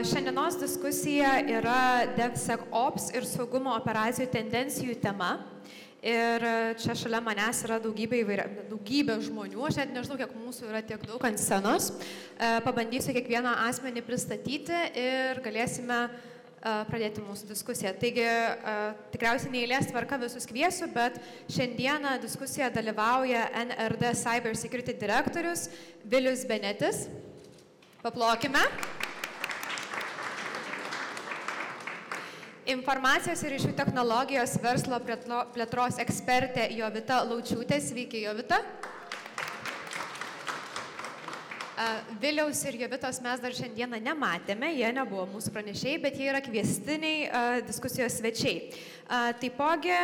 Šiandienos diskusija yra DevSecOps ir saugumo operacijų tendencijų tema. Ir čia šalia manęs yra daugybė, įvairia, daugybė žmonių, aš net nežinau, kiek mūsų yra tiek daug ant scenos. Pabandysiu kiekvieną asmenį pristatyti ir galėsime pradėti mūsų diskusiją. Taigi, tikriausiai neįlės tvarka visus kviesiu, bet šiandieną diskusijoje dalyvauja NRD Cyber Security direktorius Vilius Benetis. Paplokime. Informacijos ir ryšių technologijos verslo plėtros ekspertė Jovita Laučiūtė. Sveiki, Jovita. Viliaus ir Jovitos mes dar šiandieną nematėme, jie nebuvo mūsų pranešėjai, bet jie yra kvestiniai diskusijos svečiai. Taipogi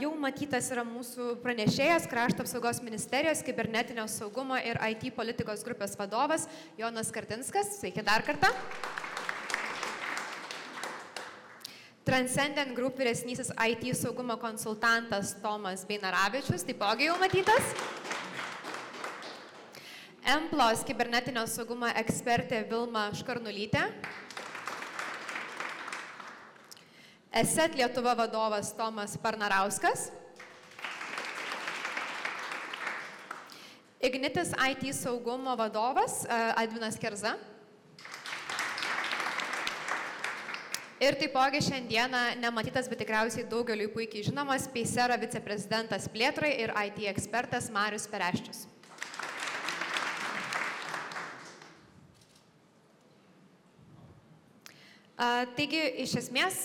jau matytas yra mūsų pranešėjas, krašto apsaugos ministerijos, kibernetinio saugumo ir IT politikos grupės vadovas Jonas Kartinskas. Sveiki dar kartą. Transcendent Group vyresnysis IT saugumo konsultantas Tomas Beinaravičius, taipogi jau matytas. Emplos kibernetinio saugumo ekspertė Vilma Škarnulytė. ESET Lietuva vadovas Tomas Parnarauskas. Ignitis IT saugumo vadovas Advinas Kerza. Ir taipogi šiandieną nematytas, bet tikriausiai daugeliu puikiai žinomas, Peisera viceprezidentas plėtrai ir IT ekspertas Marius Pereščius. Taigi, iš esmės,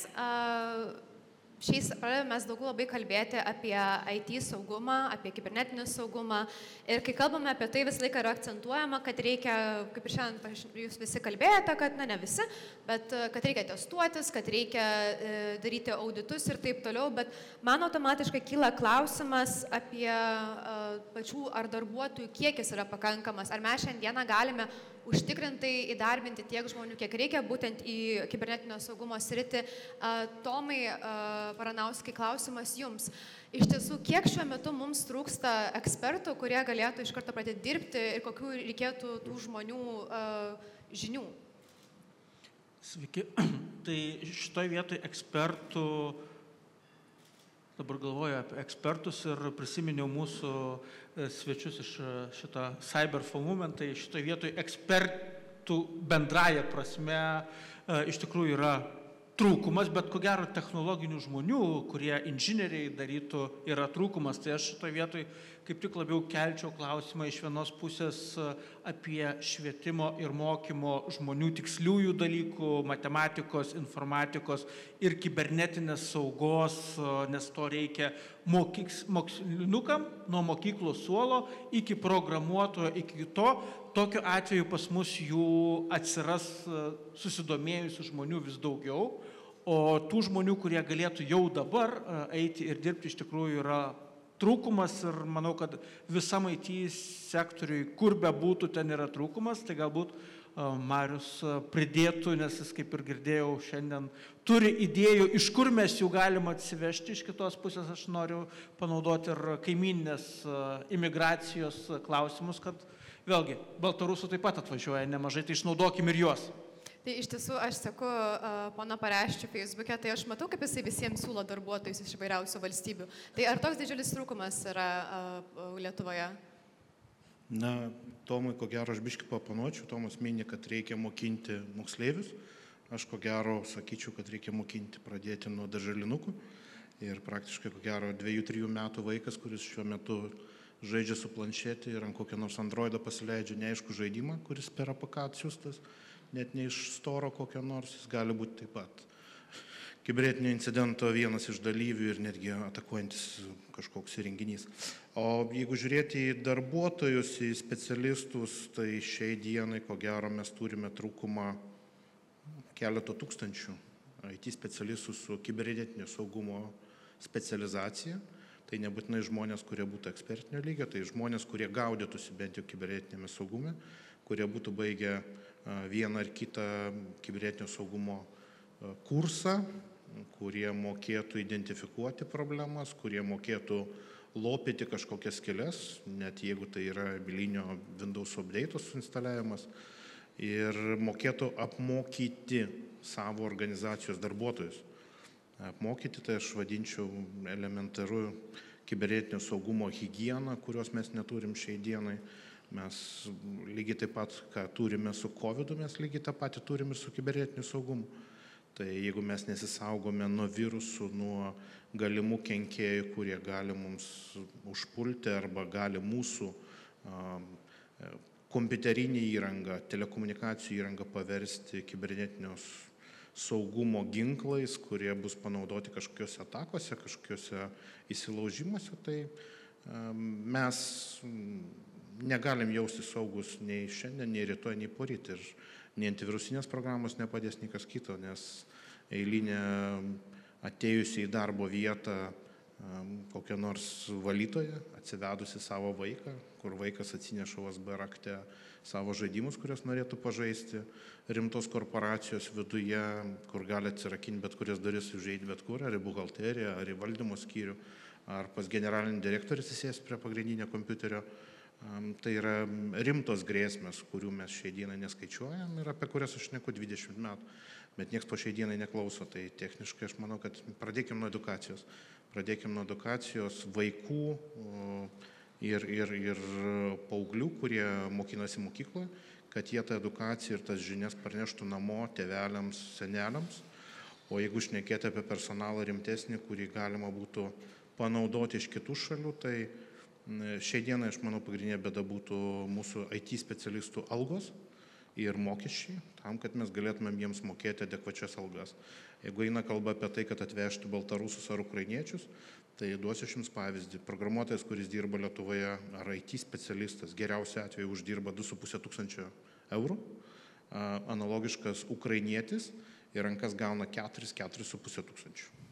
šiais pradėjome mes daugiau labai kalbėti apie IT saugumą, apie kibernetinį saugumą. Ir kai kalbame apie tai, visą laiką yra akcentuojama, kad reikia, kaip ir šiandien jūs visi kalbėjote, kad, na ne visi, bet kad reikia testuotis, kad reikia e, daryti auditus ir taip toliau. Bet man automatiškai kyla klausimas apie e, pačių ar darbuotojų kiekis yra pakankamas. Ar mes šiandieną galime užtikrintai įdarbinti tiek žmonių, kiek reikia, būtent į kibernetinio saugumo sritį. Tomai Paranauskai, klausimas jums. Iš tiesų, kiek šiuo metu mums trūksta ekspertų, kurie galėtų iš karto pradėti dirbti ir kokių reikėtų tų žmonių žinių? Sveiki. Tai šitoje vietoje ekspertų dabar galvoju apie ekspertus ir prisiminiau mūsų svečius iš šito Cyber for Movement, tai šitoje vietoje ekspertų bendraja prasme iš tikrųjų yra trūkumas, bet ko gero technologinių žmonių, kurie inžinieriai darytų, yra trūkumas. Tai aš šitoje vietoje kaip tik labiau kelčiau klausimą iš vienos pusės apie švietimo ir mokymo žmonių tiksliųjų dalykų, matematikos, informatikos ir kibernetinės saugos, nes to reikia mokyks, mokslinukam nuo mokyklos suolo iki programuotojo, iki to. Tokiu atveju pas mus jų atsiras susidomėjusių žmonių vis daugiau. O tų žmonių, kurie galėtų jau dabar eiti ir dirbti, iš tikrųjų yra trūkumas ir manau, kad visam IT sektoriui, kur be būtų, ten yra trūkumas, tai galbūt Marius pridėtų, nes jis, kaip ir girdėjau, šiandien turi idėjų, iš kur mes jų galim atsivežti. Iš kitos pusės aš noriu panaudoti ir kaiminės imigracijos klausimus, kad vėlgi, Baltarusų taip pat atvažiuoja nemažai, tai išnaudokim ir juos. Tai iš tiesų aš seku uh, pono Pareščių Facebook'e, tai aš matau, kaip jisai visiems siūlo darbuotojus iš įvairiausių valstybių. Tai ar toks didžiulis trūkumas yra uh, Lietuvoje? Na, Tomui, ko gero, aš biškai papanuočiau, Tomas mini, kad reikia mokinti moksleivius. Aš ko gero sakyčiau, kad reikia mokinti pradėti nuo darželinukų. Ir praktiškai, ko gero, dviejų, trijų metų vaikas, kuris šiuo metu žaidžia su planšetė ir ant kokio nors Androido pasileidžia neaišku žaidimą, kuris per APK atsiųstas net ne iš storo kokio nors, jis gali būti taip pat kibernetinio incidento vienas iš dalyvių ir netgi atakuojantis kažkoks įrenginys. O jeigu žiūrėti į darbuotojus, į specialistus, tai šiai dienai, ko gero, mes turime trūkumą keleto tūkstančių IT specialistų su kibernetinio saugumo specializacija. Tai nebūtinai žmonės, kurie būtų ekspertinio lygio, tai žmonės, kurie gaudytųsi bent jau kibernetinėme saugume, kurie būtų baigę vieną ar kitą kibernetinio saugumo kursą, kurie mokėtų identifikuoti problemas, kurie mokėtų lopyti kažkokias kelias, net jeigu tai yra bilinio Windows update instaliavimas. ir mokėtų apmokyti savo organizacijos darbuotojus. Apmokyti tai aš vadinčiau elementaru kibernetinio saugumo higieną, kurios mes neturim šiai dienai. Mes lygiai taip pat, ką turime su COVID, mes lygiai tą patį turime su kibernetiniu saugumu. Tai jeigu mes nesisaugome nuo virusų, nuo galimų kenkėjų, kurie gali mums užpulti arba gali mūsų kompiuterinį įrangą, telekomunikacijų įrangą paversti kibernetinio saugumo ginklais, kurie bus panaudoti kažkokiuose atakose, kažkokiuose įsilaužimuose, tai mes negalim jausti saugus nei šiandien, nei rytoj, nei poryt. Ir nei antivirusinės programos nepadės nei kas kito, nes eilinė atėjusi į darbo vietą kokią nors valytoją, atsivedusi savo vaiką, kur vaikas atsineša USB rakte savo žaidimus, kuriuos norėtų pažaisti, rimtos korporacijos viduje, kur gali atsirakinti bet kurias duris užeiti bet kur, ar į buhalteriją, ar į valdymo skyrių, ar pas generalinį direktorių susės prie pagrindinio kompiuterio. Tai yra rimtos grėsmės, kurių mes šiai dienai neskaičiuojam ir apie kurias aš neku 20 metų, bet niekas po šiai dienai neklauso. Tai techniškai aš manau, kad pradėkime nuo edukacijos. Pradėkime nuo edukacijos vaikų ir, ir, ir paauglių, kurie mokinasi mokykloje kad jie tą edukaciją ir tas žinias parneštų namo tėveliams, seneliams. O jeigu šnekėti apie personalą rimtesnį, kurį galima būtų panaudoti iš kitų šalių, tai šiai dienai, aš manau, pagrindinė bėda būtų mūsų IT specialistų algos ir mokesčiai, tam, kad mes galėtumėm jiems mokėti adekvačias algas. Jeigu eina kalba apie tai, kad atvežtų baltarusus ar ukrainiečius, Tai duosiu aš Jums pavyzdį. Programuotojas, kuris dirba Lietuvoje, ar IT specialistas, geriausiu atveju uždirba 2,5 tūkstančio eurų. Analogiškas ukrainietis į rankas gauna 4-4,5 tūkstančių.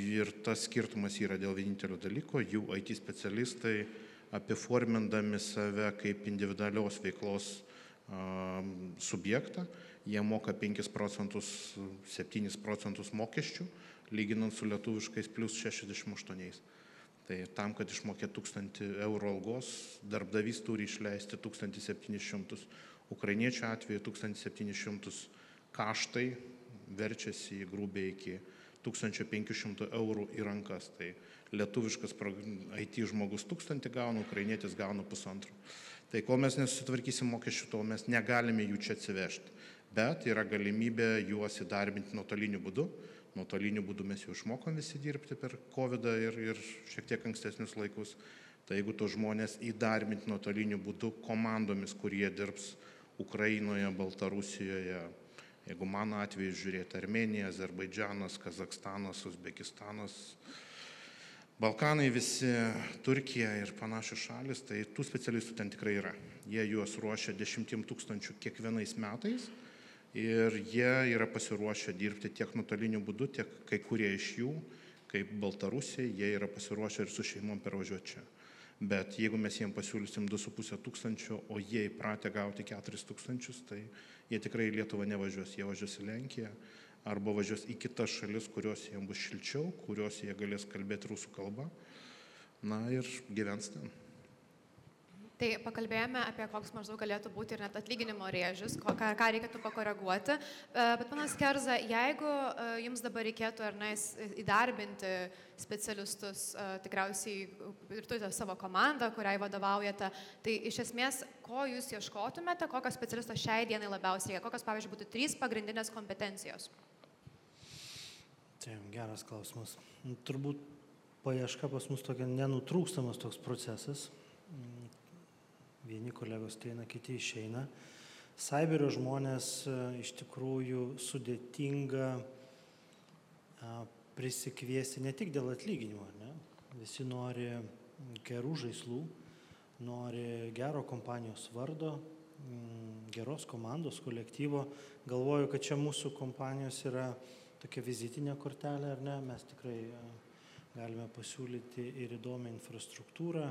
Ir tas skirtumas yra dėl vienintelio dalyko, jų IT specialistai apiformindami save kaip individualios veiklos subjektą, jie moka 5 procentus, 7 procentus mokesčių lyginant su lietuviškais plus 68. Tai tam, kad išmokėtų 1000 eurų algos, darbdavys turi išleisti 1700. Ukrainiečių atveju 1700 kaštai verčiasi grubiai iki 1500 eurų į rankas. Tai lietuviškas IT žmogus 1000 gauna, ukrainietis gauna pusantro. Tai kol mes nesusitvarkysim mokesčių, tol mes negalime jų čia atsivežti. Bet yra galimybė juos įdarbinti nuotoliniu būdu nuotoliniu būdu mes jau išmokom visi dirbti per COVID ir, ir šiek tiek ankstesnius laikus. Tai jeigu tos žmonės įdarbinti nuotoliniu būdu komandomis, kurie dirbs Ukrainoje, Baltarusijoje, jeigu mano atveju žiūrėti Armenija, Azerbaidžianas, Kazakstanas, Uzbekistanas, Balkanai visi, Turkija ir panašios šalis, tai tų specialistų ten tikrai yra. Jie juos ruošia dešimtim tūkstančių kiekvienais metais ir jie yra pasiruošę dirbti tiek nuotoliniu būdu, tiek kai kurie iš jų, kaip Baltarusija, jie yra pasiruošę ir su šeimom pervažiuoti čia. Bet jeigu mes jiems pasiūlysim 2,5 tūkstančio, o jie įpratę gauti 4 tūkstančius, tai jie tikrai į Lietuvą nevažiuos, jie važiuos į Lenkiją arba važiuos į kitas šalis, kurios jiems bus šilčiau, kurios jie galės kalbėti rusų kalba. Na ir gyvens ten. Tai pakalbėjome apie koks maždaug galėtų būti ir net atlyginimo rėžius, ką, ką reikėtų pakoreguoti. E, bet panas Kerza, jeigu e, jums dabar reikėtų ar ne įdarbinti specialistus, e, tikriausiai ir turite savo komandą, kuriai vadovaujate, tai iš esmės, ko jūs ieškotumėte, kokio specialisto šiai dienai labiausiai reikia, kokios, pavyzdžiui, būtų trys pagrindinės kompetencijos? Tai geras klausimas. Turbūt paieška pas mus tokia nenutrūkstamas toks procesas vieni kolegos ateina, kiti išeina. Cyberio žmonės e, iš tikrųjų sudėtinga prisikviesti ne tik dėl atlyginimo, ne? visi nori gerų žaislų, nori gero kompanijos vardo, geros komandos, kolektyvo. Galvoju, kad čia mūsų kompanijos yra tokia vizitinė kortelė, ar ne? Mes tikrai e, galime pasiūlyti ir įdomią infrastruktūrą,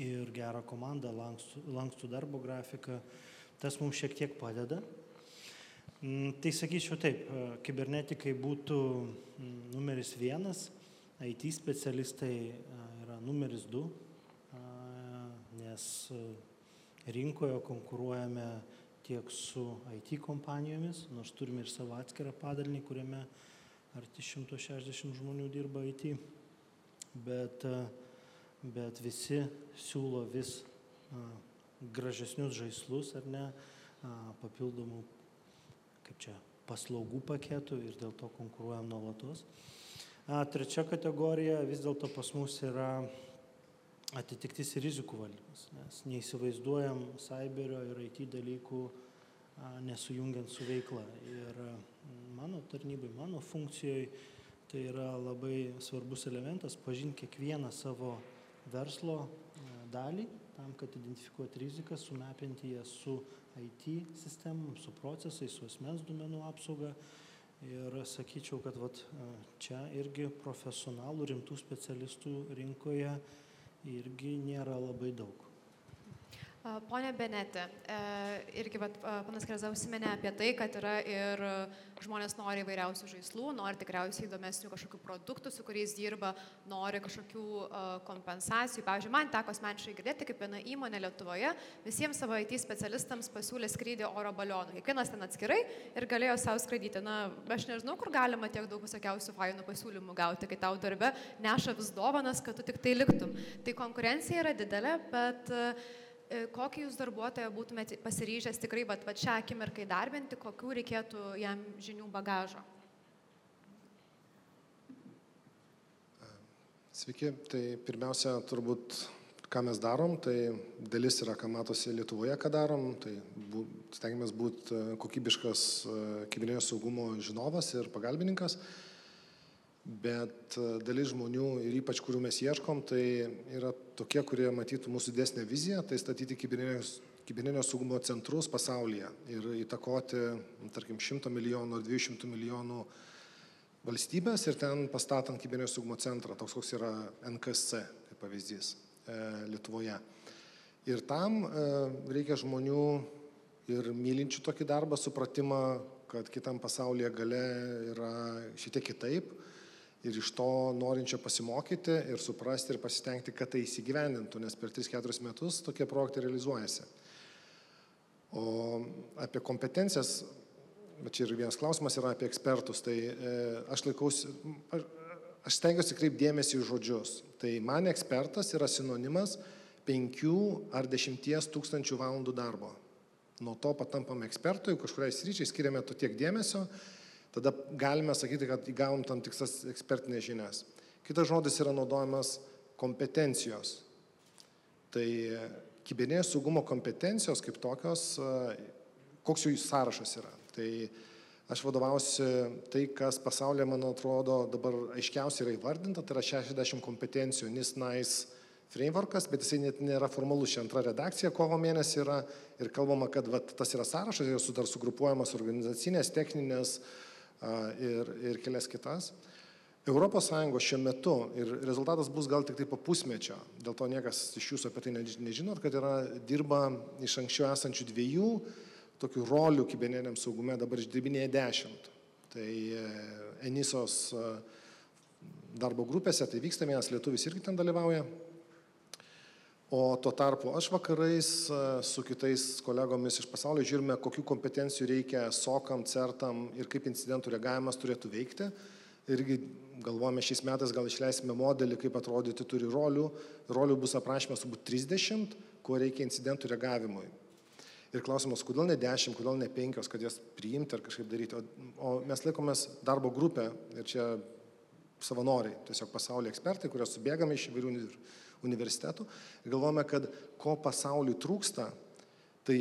ir gerą komandą, lankstų, lankstų darbo grafiką. Tas mums šiek tiek padeda. Mm, tai sakyčiau taip, e, kibernetikai būtų mm, numeris vienas, IT specialistai e, yra numeris du, nes e, rinkoje konkuruojame tiek su IT kompanijomis, nors turime ir savo atskirą padalinį, kuriame arti 160 žmonių dirba IT, bet, bet visi siūlo vis gražesnius žaislus ar ne, papildomų, kaip čia, paslaugų paketų ir dėl to konkuruojam nuolatos. Trečia kategorija vis dėlto pas mus yra atitiktis ir rizikų valdymas, nes neįsivaizduojam cyberio ir IT dalykų nesujungiant su veikla. Ir mano tarnybai, mano funkcijoje tai yra labai svarbus elementas pažinti kiekvieną savo verslo dalį, tam, kad identifikuoti riziką, sumepinti ją su IT sistemom, su procesais, su asmens duomenų apsauga. Ir sakyčiau kad vat čia irgi profesionalų rimtų specialistų rinkoje irgi nėra labai daug Pone Benete, e, irgi vat, panas Kreza užsiminė apie tai, kad yra ir žmonės nori įvairiausių žaislų, nori tikriausiai įdomesnių kažkokių produktų, su kuriais dirba, nori kažkokių kompensacijų. Pavyzdžiui, man teko asmeniškai girdėti, kaip viena įmonė Lietuvoje visiems savo IT specialistams pasiūlė skrydį oro balionų. Kiekvienas ten atskirai ir galėjo savo skraidyti. Na, aš nežinau, kur galima tiek daug visokiausių fainų pasiūlymų gauti, kai tau darbe neša vis dovanas, kad tu tik tai liktum. Tai konkurencija yra didelė, bet uh, E, kokį jūs darbuotoją būtumėte pasiryžęs tikrai vat, vat šią akimirką įdarbinti, kokių reikėtų jam žinių bagažo? Sveiki, tai pirmiausia, turbūt, ką mes darom, tai dalis yra, ką matosi Lietuvoje, ką darom, tai stengiamės būti e, kokybiškas e, kibernetinio saugumo žinovas ir pagalbininkas bet e, dalis žmonių ir ypač kurių mes ieškom, tai yra tokie, kurie matytų mūsų desnę viziją, tai statyti kibernetinio saugumo centrus pasaulyje ir įtakoti, tarkim, 100 milijonų ar 200 milijonų valstybės ir ten pastatant kibernetinio saugumo centrą, toks koks yra NKSC, tai pavyzdys e, Lietuvoje. Ir tam e, reikia žmonių ir mylinčių tokį darbą, supratimą, kad kitam pasaulyje gale yra šiek tiek kitaip ir iš to norinčio pasimokyti ir suprasti ir pasistengti, kad tai įsigyvendintų, nes per 3-4 metus tokie projektai realizuojasi. O apie kompetencijas, bet čia ir vienas klausimas yra apie ekspertus, tai e, aš laikausi, aš, aš stengiuosi kreipdėmėsi į žodžius. Tai man ekspertas yra sinonimas 5 ar 10 tūkstančių valandų darbo. Nuo to patampame ekspertui, kažkuriai sryčiai skiriame to tiek dėmesio tada galime sakyti, kad įgavom tam tikras ekspertinės žinias. Kitas žodis yra naudojamas kompetencijos. Tai kibernetinio saugumo kompetencijos kaip tokios, koks jų sąrašas yra. Tai aš vadovausiu tai, kas pasaulyje, man atrodo, dabar aiškiausiai yra įvardinta, tai yra 60 kompetencijų, NIS NICE frameworkas, bet jisai net nėra formalus. Čia antra redakcija kovo mėnesį yra ir kalbama, kad vat, tas yra sąrašas, jos dar sugrupuojamas organizacinės, techninės, uh, ir, ir kelias kitas. Sąjungos šiuo metu ir rezultatas bus gal tik tai po pusmečio, dėl to niekas iš jūsų apie tai nežinot, kad yra dirba iš anksčiau esančių dviejų tokių rolių kibernetiniam saugume, dabar išdirbinėja dešimt. Tai e, Enisos e, darbo grupėse tai vyksta, vienas lietuvis irgi ten dalyvauja, o tuo tarpu aš vakarais e, su kitais kolegomis iš pasaulio žiūrime, kokių kompetencijų reikia sokam, certam ir kaip incidentų reagavimas turėtų veikti. Irgi galvojame šiais metais gal išleisime modelį, kaip atrodyti turi rolių. Rolių bus aprašymas turbūt 30, ko reikia incidentų reagavimui. Ir klausimas, kodėl ne 10, kodėl ne 5, kad jas priimti ar kažkaip daryti. O, o mes laikomės darbo grupę ir čia savanoriai, tiesiog pasaulio ekspertai, kurios subėgame iš įvairių universitetų ir galvojame, kad ko pasauliui trūksta, tai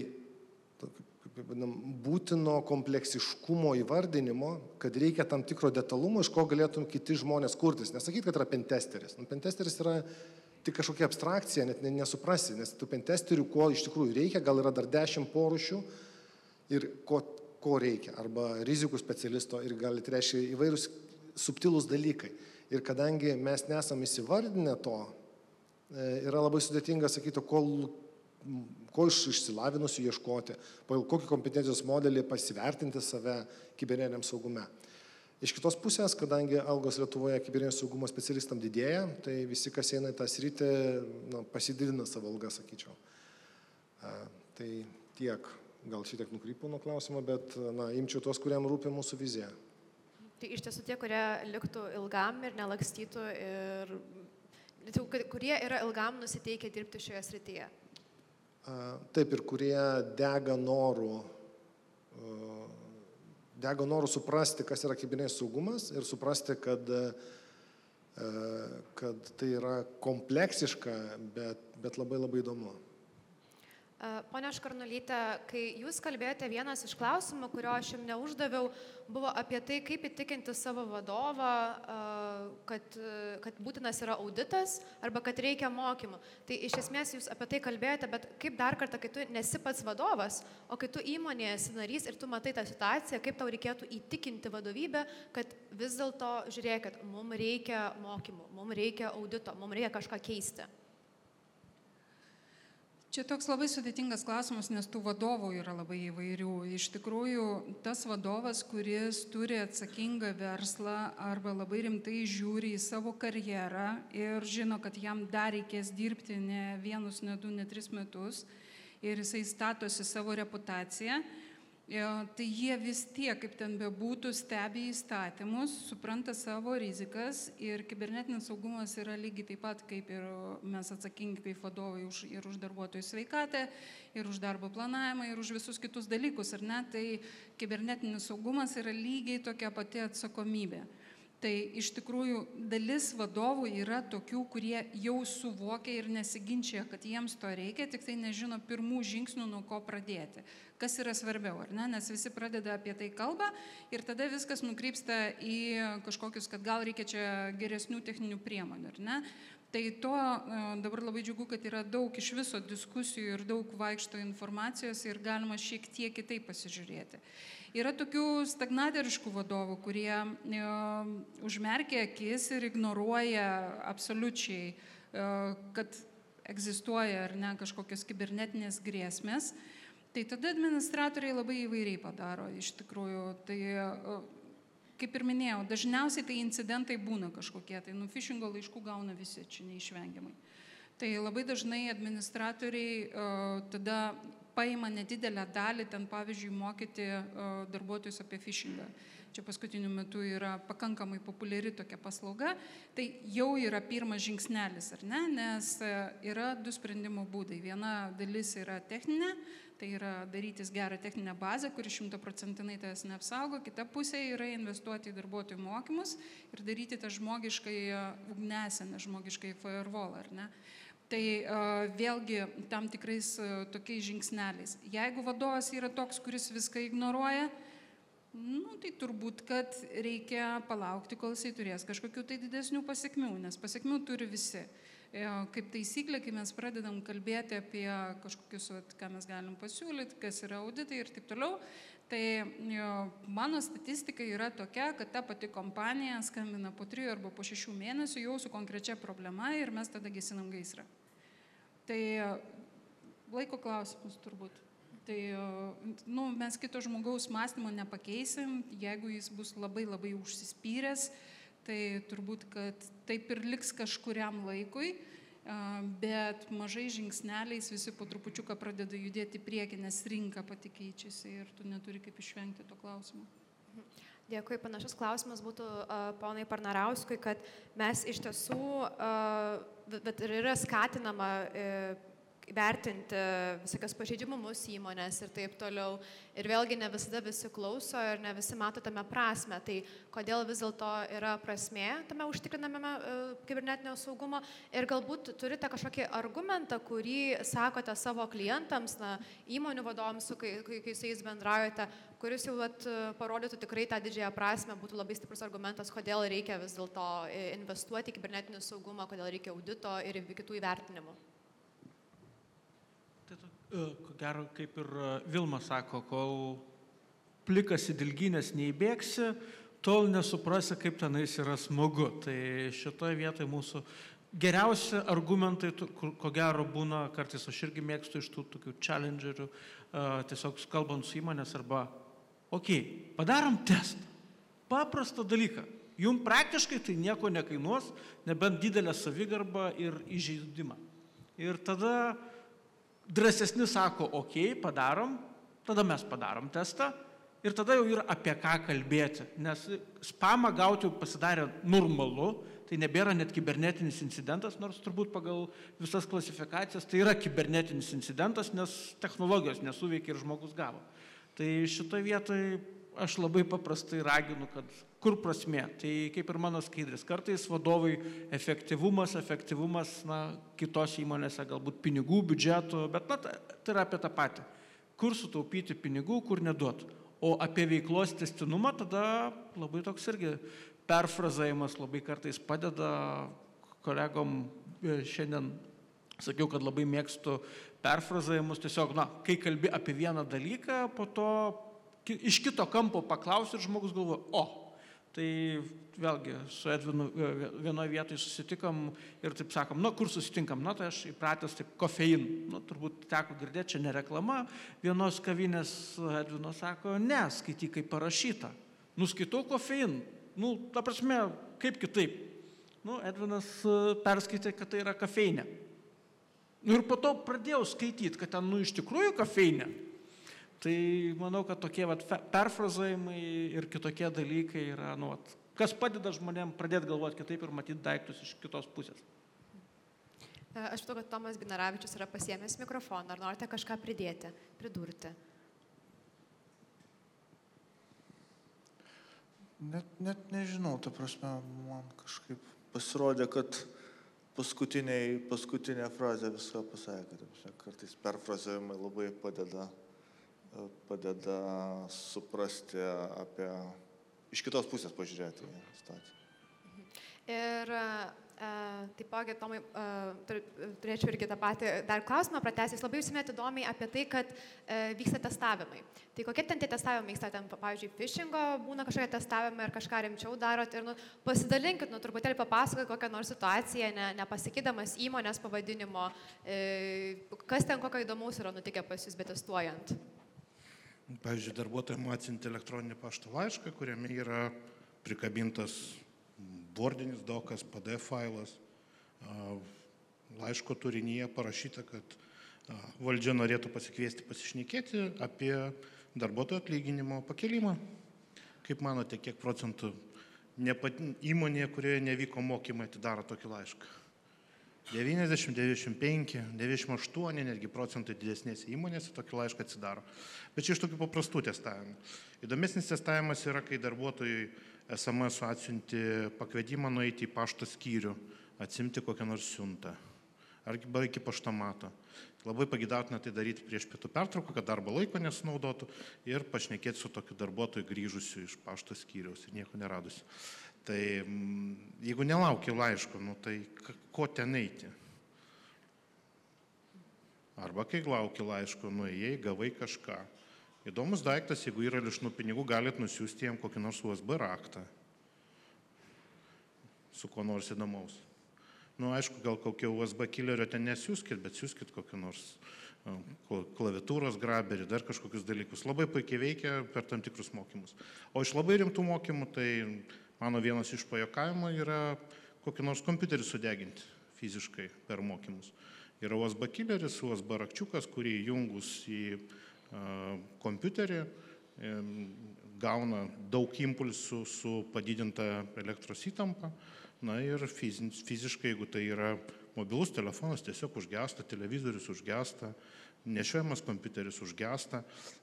būtino kompleksiškumo įvardinimo, kad reikia tam tikro detalumo, iš ko galėtum kiti žmonės kurtis. Nesakyt, kad yra pentesteris. Nu, pentesteris yra tik kažkokia abstrakcija, net nesuprasi, nes tų pentesterių, ko iš tikrųjų reikia, gal yra dar dešimt porušių ir ko, ko reikia. Arba rizikų specialisto ir gali tai reiškia įvairūs subtilūs dalykai. Ir kadangi mes nesam įsivardinę to, yra labai sudėtinga sakyti, kol, ko iš išsilavinusių ieškoti, pagal kokį kompetencijos modelį pasivertinti save kibernetiniam saugume. Iš kitos pusės, kadangi algos Lietuvoje kibernetinio saugumo specialistam didėja, tai visi, kas eina į tą sritį, nu, pasididina savo algą, sakyčiau. A, tai tiek gal šiek tiek nukrypau nuo klausimo, bet na, imčiau tuos, kuriam rūpi mūsų vizija. Tai iš tiesų tie, kurie liktų ilgam ir nelakstytų ir kurie yra ilgam nusiteikę dirbti šioje srityje. Taip ir kurie dega norų, dega norų suprasti, kas yra kibinės saugumas ir suprasti, kad, kad tai yra kompleksiška, bet, bet labai labai įdomu. Pone Škarnulyte, kai jūs kalbėjote, vienas iš klausimų, kurio aš jums neuždaviau, buvo apie tai, kaip įtikinti savo vadovą, kad, kad būtinas yra auditas arba kad reikia mokymų. Tai iš esmės jūs apie tai kalbėjote, bet kaip dar kartą, kai tu nesi pats vadovas, o kai tu įmonėje esi narys ir tu matai tą situaciją, kaip tau reikėtų įtikinti vadovybę, kad vis dėlto žiūrėkit, mums reikia mokymų, mums reikia audito, mums reikia kažką keisti. Čia toks labai sudėtingas klausimas, nes tų vadovų yra labai įvairių. Iš tikrųjų, tas vadovas, kuris turi atsakingą verslą arba labai rimtai žiūri į savo karjerą ir žino, kad jam dar reikės dirbti ne vienus, ne du, ne tris metus ir jisai statosi savo reputaciją, tai jie vis tiek, kaip ten bebūtų, stebi įstatymus, supranta savo rizikas ir kibernetinis saugumas yra lygiai taip pat, kaip ir mes atsakingi kaip vadovai už, ir už darbuotojų sveikatę, ir už darbo planavimą, ir už visus kitus dalykus, ar ne? Tai kibernetinis saugumas yra lygiai tokia pati atsakomybė. Tai iš tikrųjų dalis vadovų yra tokių, kurie jau suvokia ir nesiginčia, kad jiems to reikia, tik tai nežino pirmų žingsnių, nuo ko pradėti. Kas yra svarbiau, ar ne? Nes visi pradeda apie tai kalbą ir tada viskas nukrypsta į kažkokius, kad gal reikia čia geresnių techninių priemonių, ar ne? Tai to e, dabar labai džiugu, kad yra daug iš viso diskusijų ir daug vaikšto informacijos ir galima šiek tiek kitaip pasižiūrėti. Yra tokių stagnateriškų vadovų, kurie e, užmerkia akis ir ignoruoja absoliučiai, e, kad egzistuoja ar ne kažkokios kibernetinės grėsmės. Tai tada administratoriai labai įvairiai padaro iš tikrųjų. Tai e, kaip ir minėjau, dažniausiai tai incidentai būna kažkokie, tai nu phishingo laiškų gauna visi, čia neišvengiamai. Tai labai dažnai administratoriai uh, tada paima nedidelę dalį ten, pavyzdžiui, mokyti darbuotojus apie phishingą. Čia paskutiniu metu yra pakankamai populiari tokia paslauga. Tai jau yra pirmas žingsnelis, ar ne? Nes e, yra du sprendimo būdai. Viena dalis yra techninė, tai yra darytis gerą techninę bazę, kuri šimtaprocentinai tavęs neapsaugo. Kita pusė yra investuoti į darbuotojų mokymus ir daryti tą žmogiškai ugnesenę, žmogiškai firewall, ar ne? Tai vėlgi tam tikrais tokiais žingsneliais. Jeigu vadovas yra toks, kuris viską ignoruoja, nu, tai turbūt, kad reikia palaukti, kol jisai turės kažkokių tai didesnių pasiekmių, nes pasiekmių turi visi. E, kaip taisyklė, kai mes pradedam kalbėti apie kažkokius, ką mes galim pasiūlyti, kas yra auditai ir taip toliau, tai mano statistika yra tokia, kad ta pati kompanija skambina po trijų arba po šešių mėnesių jau su konkrečia problema ir mes tada gesinam gaisrą. Tai laiko klausimus turbūt. Tai nu, mes kito žmogaus mąstymo nepakeisim, jeigu jis bus labai labai užsispyręs, tai turbūt, kad taip ir liks kažkuriam laikui, bet mažai žingsneliais visi po trupučiuką pradeda judėti priekį, nes rinka pati keičiasi ir tu neturi kaip išvengti to klausimo. Dėkui, panašus klausimas būtų uh, ponai Parnarauskui, kad mes iš tiesų, uh, bet ir yra skatinama uh, vertinti visokias pažeidžiamumus įmonės ir taip toliau. Ir vėlgi ne visada visi klauso ir ne visi mato tame prasme. Tai kodėl vis dėlto yra prasmė tame užtikrinamame kibernetinio saugumo ir galbūt turite kažkokį argumentą, kurį sakote savo klientams, na, įmonių vadovams, kai, kai, kai su jais bendraujate, kuris jau at, parodytų tikrai tą didžiąją prasme, būtų labai stiprus argumentas, kodėl reikia vis dėlto investuoti į kibernetinį saugumą, kodėl reikia audito ir kitų įvertinimų. E, ko gero, kaip ir e, Vilma sako, kol plikas į dilginės neįbėgsi, tol nesuprasi, kaip tenais yra smagu. Tai šitoje vietoje mūsų geriausi argumentai, ko gero būna, kartais aš irgi mėgstu iš tų tokių challengerių, e, tiesiog kalbant su įmonės arba, okei, okay, padarom testą. Paprastą dalyką. Jums praktiškai tai nieko nekainuos, nebent didelę savigarbą ir įžeidimą. Ir tada drąsesni sako, okei, okay, padarom, tada mes padarom testą ir tada jau yra apie ką kalbėti. Nes spamą gauti jau pasidarė normalu, tai nebėra net kibernetinis incidentas, nors turbūt pagal visas klasifikacijas tai yra kibernetinis incidentas, nes technologijos nesuveikia ir žmogus gavo. Tai šitoje vietoje aš labai paprastai raginu, kad kur prasme. Tai kaip ir mano skaidris, kartais vadovai efektyvumas, efektyvumas, na, kitose įmonėse galbūt pinigų, biudžeto, bet na, tai yra apie tą patį. Kur sutaupyti pinigų, kur neduoti. O apie veiklos testinumą tada labai toks irgi perfrazavimas labai kartais padeda kolegom e, šiandien sakiau, kad labai mėgstu perfrazavimus, tiesiog, na, kai kalbi apie vieną dalyką, po to iš kito kampo paklausi ir žmogus galvoja, o, tai vėlgi su Edvinu e, vienoje vietoje susitikom ir taip sakom, nu, kur susitinkam, na, tai aš įpratęs taip kofein, nu, turbūt teko girdėti, čia ne reklama, vienos kavinės Edvino sako, ne, skaityk kaip parašyta, nuskaitau kofein, nu, ta prasme, kaip kitaip. Nu, Edvinas e, perskaitė, kad tai yra kafeinė. Nu, ir po to pradėjau skaityti, kad ten, nu, iš tikrųjų kafeinė. Tai manau, kad tokie vat, perfrazavimai ir kitokie dalykai yra, nu, vat, kas padeda žmonėm pradėti galvoti kitaip ir matyti daiktus iš kitos pusės. E, aš žinau, kad Tomas Binaravičius yra pasiemęs mikrofoną. Ar norite kažką pridėti, pridurti? Net, net nežinau, ta prasme, man kažkaip pasirodė, kad paskutinė frazė viską pasakė. Kartais perfrazavimai labai padeda padeda suprasti apie, iš kitos pusės pažiūrėti į situaciją. Ir taipogi, Tomai, turėčiau irgi tą patį dar klausimą pratęsti. Jūs labai užsimėte įdomiai apie tai, kad vyksta testavimai. Tai kokie ten tie testavimai vyksta? Ten, pavyzdžiui, phishingo būna kažkokie testavimai ar kažką rimčiau darot. Ir nu, pasidalinkit, nu, truputėlį papasakot kokią nors situaciją, ne, nepasakyddamas įmonės pavadinimo, kas ten kokio įdomaus yra nutikę pas jūs betestuojant. Pavyzdžiui, darbuotojams atsinti elektroninį pašto laišką, kuriame yra prikabintas bordinis dokas, PDF failas. Laiško turinyje parašyta, kad valdžia norėtų pasikviesti pasišnekėti apie darbuotojų atlyginimo pakelimą. Kaip manote, kiek procentų nepat, įmonė, kurioje nevyko mokymai, atidaro tokį laišką? 90, 95, 98 netgi procentai didesnėse įmonėse tokį laišką atsidaro. Bet čia iš tokių paprastų testavimų. Įdomesnis testavimas yra, kai darbuotojai SMS atsiunti pakvietimą nueiti į pašto skyrių, atsimti kokią nors siuntą arba iki paštomato. Labai pagidautina tai daryti prieš pietų pertrauką, kad darbo laiko nesunaudotų ir pašnekėti su tokiu darbuotoju grįžusiu iš pašto skyriaus ir nieko neradusiu. Tai mm, jeigu nelaukia laiško, nu, tai ko ten eiti? Arba kai laukia laiško, nuėjai, gavai kažką. Įdomus daiktas, jeigu yra lišnų pinigų, galit nusiųsti jam kokį nors USB raktą. Su kuo nors įdomaus. Na, nu, aišku, gal kokio USB killerio ten nesiūskit, bet siūskit kokį nors klaviatūros graberį, dar kažkokius dalykus. Labai puikiai veikia per tam tikrus mokymus. O iš labai rimtų mokymų, tai Mano vienas iš pajokavimų yra kokį nors kompiuterį sudeginti fiziškai per mokymus. Yra USB killeris, USB rakčiukas, kurį jungus į kompiuterį gauna daug impulsų su padidinta elektros įtampa. Na ir fiziškai, jeigu tai yra mobilus telefonas, tiesiog užgesta, televizorius užgesta, nešiojamas kompiuteris užgesta,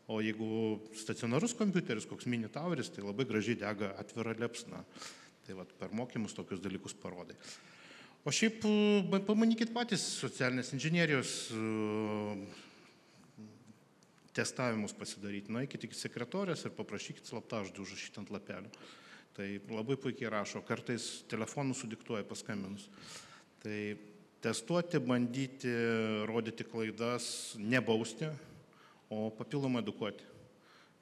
o jeigu stacionarus kompiuteris, koks mini tauris, tai labai gražiai dega atvira liepsna. Tai vat, per mokymus tokius dalykus parodai. O šiaip pamanykit patys socialinės inžinierijos testavimus pasidaryti. Nueikit iki sekretorės ir paprašykit slaptažodį užrašyti ant lapelio. Tai labai puikiai rašo, kartais telefonų sudiktuoja paskambinus. Tai testuoti, bandyti, rodyti klaidas, nebausti, o papildomai edukuoti.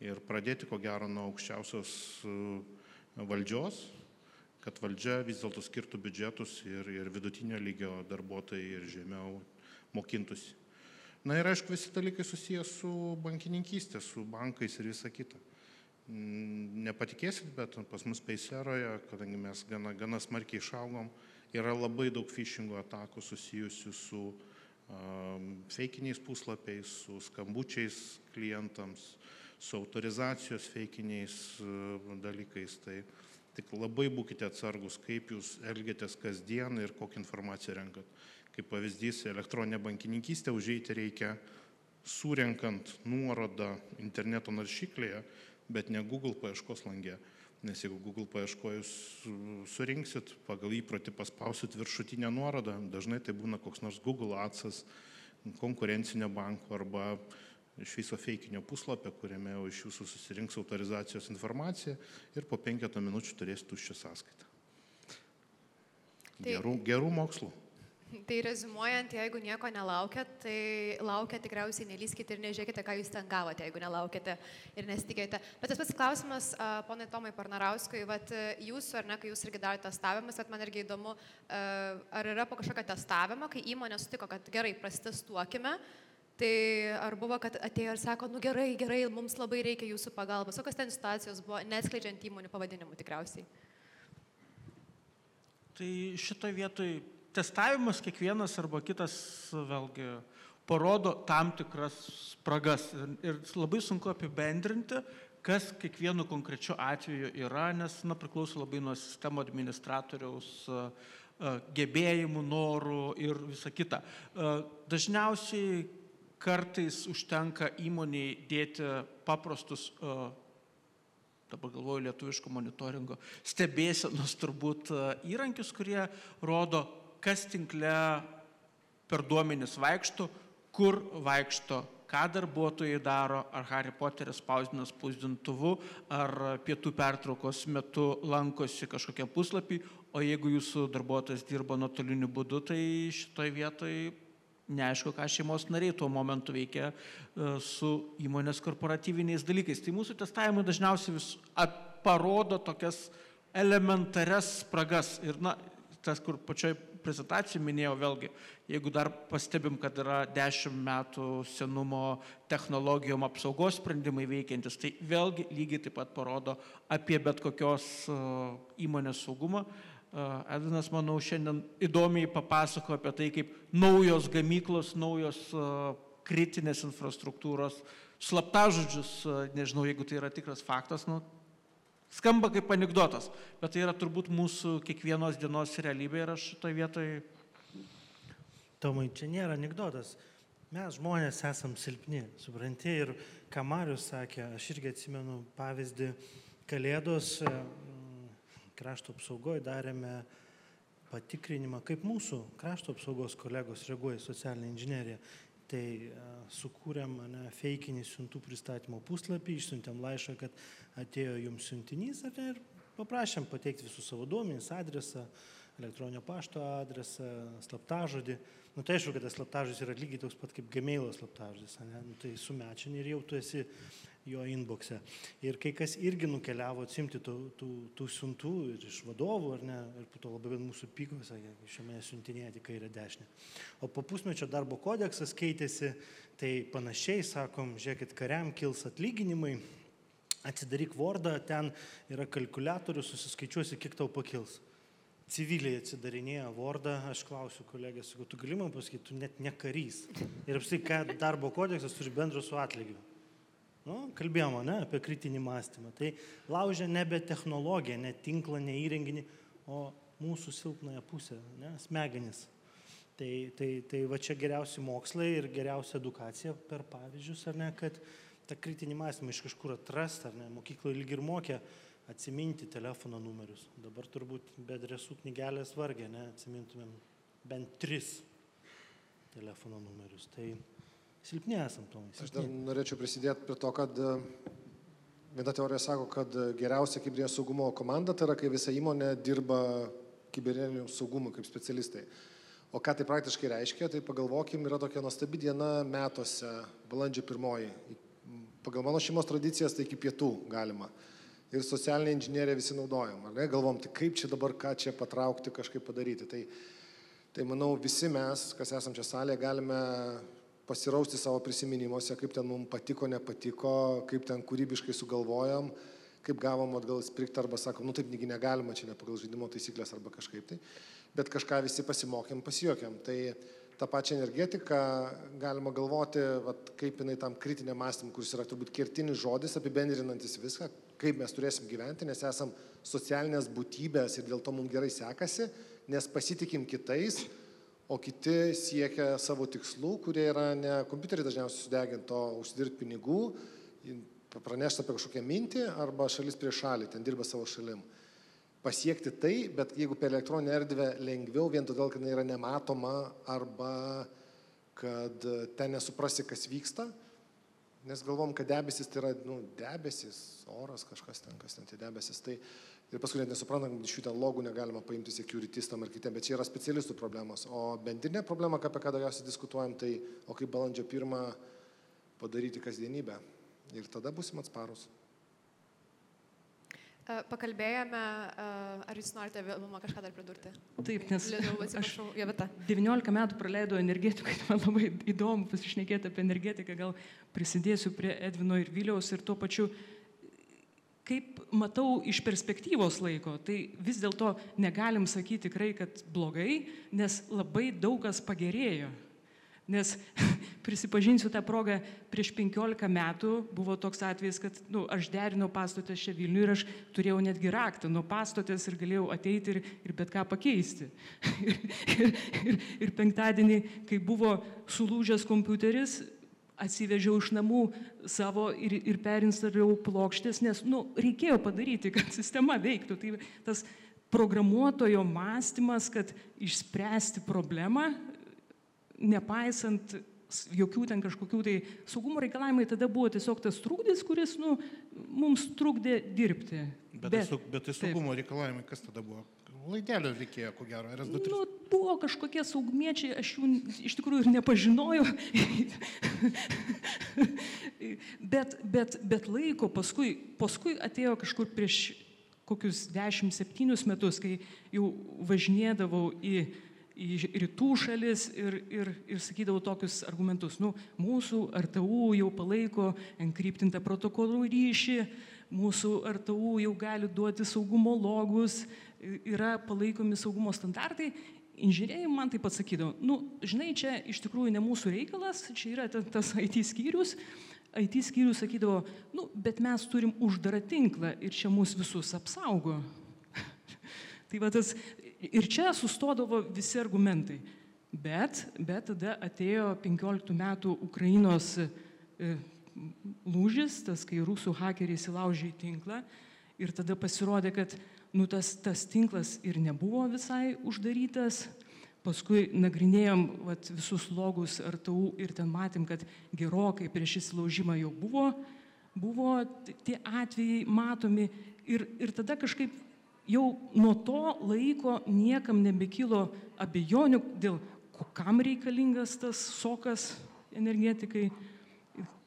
Ir pradėti, ko gero, nuo aukščiausios e, valdžios, kad valdžia vis dėlto skirtų biudžetus ir, ir vidutinio lygio darbuotojai ir žemiau mokintųsi. Na ir aišku, visi dalykai susijęs su bankininkystė, su bankais ir visa kita. Nepatikėsit, bet pas mus Peiseroje, kadangi mes gana, gana smarkiai išaugom, yra labai daug phishingo atakų susijusių su feikiniais puslapiais, su skambučiais klientams, su autorizacijos feikiniais dalykais. Tai tik labai būkite atsargus, kaip jūs elgiatės kasdien ir kokią informaciją renkat. Kaip pavyzdys, elektroninė bankininkystė užeiti reikia surenkant nuorodą interneto naršyklėje, bet ne Google paieškos langė. Nes jeigu Google paieškojus surinksit, pagal įprotį paspausit viršutinę nuorodą, dažnai tai būna koks nors Google atsas konkurencinio banko arba iš viso feikinio puslapio, kuriame jau iš jūsų susirinks autorizacijos informacija ir po penketą minučių turės tuščią sąskaitą. Tai- Gerų, gerų mokslų. Tai rezumuojant, jeigu nieko nelaukėt, tai laukia tikriausiai nelyskite ir nežiūrėkite, ką jūs ten gavote, jeigu nelaukėte ir nesitikėjote. Bet tas pats klausimas, ponai Tomai Parnarauskui, vat, e, jūsų ar ne, kai jūs irgi darote testavimus, bet man irgi įdomu, a, ar yra po kažkokio testavimo, kai įmonė sutiko, kad gerai, prasitestuokime, tai ar buvo, kad atėjo ir sako, nu gerai, gerai, mums labai reikia jūsų pagalbos. Kokios ten situacijos buvo, neatskleidžiant įmonių pavadinimų tikriausiai. Tai šitoje vietoje testavimas kiekvienas arba kitas vėlgi parodo tam tikras spragas. Ir, labai sunku apibendrinti, kas kiekvienu konkrečiu atveju yra, nes na, priklauso labai nuo sistemo administratoriaus gebėjimų, norų ir visa kita. Dažniausiai kartais užtenka įmoniai dėti paprastus a, dabar galvoju lietuviško monitoringo, stebėsenos turbūt a, įrankius, kurie rodo, kas tinkle per duomenis vaikšto, kur vaikšto, ką darbuotojai daro, ar Harry Potteris spausdina spausdintuvu, ar pietų pertraukos metu lankosi kažkokie puslapį, o jeigu jūsų darbuotojas dirba nuotoliniu būdu, tai šitoje vietoje neaišku, ką šeimos nariai tuo momentu veikia e, su įmonės korporatyviniais dalykais. Tai mūsų testavimai dažniausiai vis parodo tokias elementarias spragas. Ir, na, tas, kur pačioj prezentacijai minėjau, vėlgi, jeigu dar pastebim, kad yra 10 metų senumo technologijom apsaugos sprendimai veikiantis, tai vėlgi lygiai taip pat parodo apie bet kokios e, įmonės saugumą. E, Edinas, manau, šiandien įdomiai papasako apie tai, kaip naujos gamyklos, naujos kritinės infrastruktūros, slaptažodžius, nežinau, jeigu tai yra tikras faktas, nu, Skamba kaip anegdotas, bet tai yra turbūt mūsų kiekvienos dienos realybė ir aš šitoje vietoje... Tomai, čia nėra anegdotas. Mes žmonės esam silpni, supranti, ir ką Marius sakė, aš irgi atsimenu pavyzdį, Kalėdos krašto apsaugoje darėme patikrinimą, kaip mūsų krašto apsaugos kolegos reaguoja į socialinę inžineriją. Tai sukūrėm ne, feikinį siuntų pristatymo puslapį, išsiuntėm laišką, kad atėjo jums siuntinys ne, ir paprašėm pateikti visus savo duomenys, adresą, elektroninio pašto adresą, slaptažodį. Nu tai aišku, kad tas slaptažodis yra lygiai toks pat kaip Gmailo slaptažodis, ne? nu, tai sumečini ir jau tu esi jo inboxe. Ir kai kas irgi nukeliavo atsimti tų, tų, tų siuntų ir iš vadovų, ar ne, ir po to labai mūsų pyko, sakė, šiame siuntinėje tik kairė dešinė. O po pusmečio darbo kodeksas keitėsi, tai panašiai sakom, žiūrėkit, kariam kils atlyginimai, atsidaryk Wordą, ten yra kalkulatorius, susiskaičiuosi, kiek tau pakils. Civiliai atsidarinėja Wordą, aš klausiu kolegės, sakau, tu gali man pasakyti, tu net ne karys. Ir apsai, ką darbo kodeksas turi bendro su atlygiu. Nu, kalbėjome ne, apie kritinį mąstymą. Tai laužia nebe technologiją, ne tinklą, ne įrenginį, o mūsų silpnąją pusę, ne, smegenis. Tai, tai, tai va čia geriausi mokslai ir geriausia edukacija per pavyzdžius, ar ne, kad tą kritinį mąstymą iš kažkur atrasti, ar ne, mokykloje lyg ir mokė atsiminti telefono numerius. Dabar turbūt be adresų knygelės vargė, ne, atsimintumėm bent tris telefono numerius. Tai silpni esam, Tomai. Aš dar norėčiau prisidėti prie to, kad e, viena teorija sako, kad geriausia kibernetinio saugumo komanda tai yra, kai visa įmonė dirba kibernetiniu saugumu kaip specialistai. O ką tai praktiškai reiškia, tai pagalvokim, yra tokia nuostabi diena metuose, balandžio pirmoji. Pagal mano šeimos tradicijas tai iki pietų galima. Ir socialinė inžinierija visi naudojam. Ar ne? Galvom, tai kaip čia dabar, ką čia patraukti, kažkaip padaryti. Tai, tai manau, visi mes, kas esam čia salėje, galime pasirausti savo prisiminimuose, kaip ten mums patiko, nepatiko, kaip ten kūrybiškai sugalvojom, kaip gavom atgal sprigti arba sakom, nu taip negi negalima, čia ne pagal žaidimo taisyklės arba kažkaip tai. Bet kažką visi pasimokėm, pasijuokėm. Tai tą pačią energetiką galima galvoti, vat, kaip jinai tam kritiniam mąstymui, kuris yra turbūt kertinis žodis apibendrinantis viską, kaip mes turėsim gyventi, nes esam socialinės būtybės ir dėl to mums gerai sekasi, nes pasitikim kitais, o kiti siekia savo tikslų, kurie yra ne kompiuterį dažniausiai sudeginto, užsidirbti pinigų, pranešti apie kažkokią mintį arba šalis prieš šalį, ten dirba savo šalim. Pasiekti tai, bet jeigu per elektroninę erdvę lengviau, vien todėl, kad jinai yra nematoma arba kad ten nesuprasi, kas vyksta, nes galvom, kad debesis tai yra nu, debesis, oras kažkas ten, kas ten tie debesis. Tai ir paskui net nesuprantam, jų ten logų negalima paimti securitistam ar kitiem, bet čia yra specialistų problemos. O bendrinė problema, apie ką daugiausiai diskutuojam, tai o kaip balandžio pirmą padaryti kasdienybę. Ir tada busim atsparus. Pakalbėjome, ar jūs norite Vilma kažką dar pridurti? Taip, nes Lietuvą, atsiprašau, Jovita. 19 metų praleidau energetikai, man labai įdomu pasišnekėti apie energetiką, gal prisidėsiu prie Edvino ir Viliaus ir tuo pačiu, kaip matau iš perspektyvos laiko, tai vis dėlto negalim sakyti tikrai, kad blogai, nes labai daug kas pagerėjo. Nes prisipažinsiu tą progą, prieš 15 metų buvo toks atvejis, kad nu, aš derinau pastotės čia Vilniui ir aš turėjau netgi raktą nuo pastotės ir galėjau ateiti ir, ir bet ką pakeisti. ir, ir, ir, ir penktadienį, kai buvo sulūžęs kompiuteris, atsivežiau iš namų savo ir, ir perinstaliau plokštės, nes nu, reikėjo padaryti, kad sistema veiktų. Tai tas programuotojo mąstymas, kad išspręsti problemą nepaisant jokių ten kažkokių tai saugumo reikalavimai, tada buvo tiesiog tas trūkdis, kuris nu, mums trukdė dirbti. Bet, bet, tai, bet tai saugumo taip. reikalavimai, kas tada buvo? Laidelio reikėjo, ko gero, RS2. Nu, buvo kažkokie saugumiečiai, aš jų iš tikrųjų ir nepažinojau. bet, bet, bet laiko paskui, paskui atėjo kažkur prieš kokius 10-7 metus, kai jau važinėdavau į į rytų šalis ir, ir, ir sakydavau tokius argumentus, nu, mūsų RTU jau palaiko enkryptintą protokolų ryšį, mūsų RTU jau gali duoti saugumo logus, yra palaikomi saugumo standartai. Inžinieriai man taip pat sakydavo, nu, žinai, čia iš tikrųjų ne mūsų reikalas, čia yra tas IT skyrius. IT skyrius sakydavo, nu, bet mes turim uždarą tinklą ir čia mūsų visus apsaugo. tai va tas Ir čia sustodavo visi argumentai. Bet, bet tada atėjo 15 metų Ukrainos e, lūžis, tas, kai rusų hakeriai įsilaužė į tinklą ir tada pasirodė, kad nu, tas, tas tinklas ir nebuvo visai uždarytas. Paskui nagrinėjom vat, visus logus RTU ir ten matėm, kad gerokai prieš įsilaužimą jau buvo, buvo tie atvejai matomi ir, ir tada kažkaip jau nuo to laiko niekam nebekilo abejonių dėl kam reikalingas tas sokas energetikai,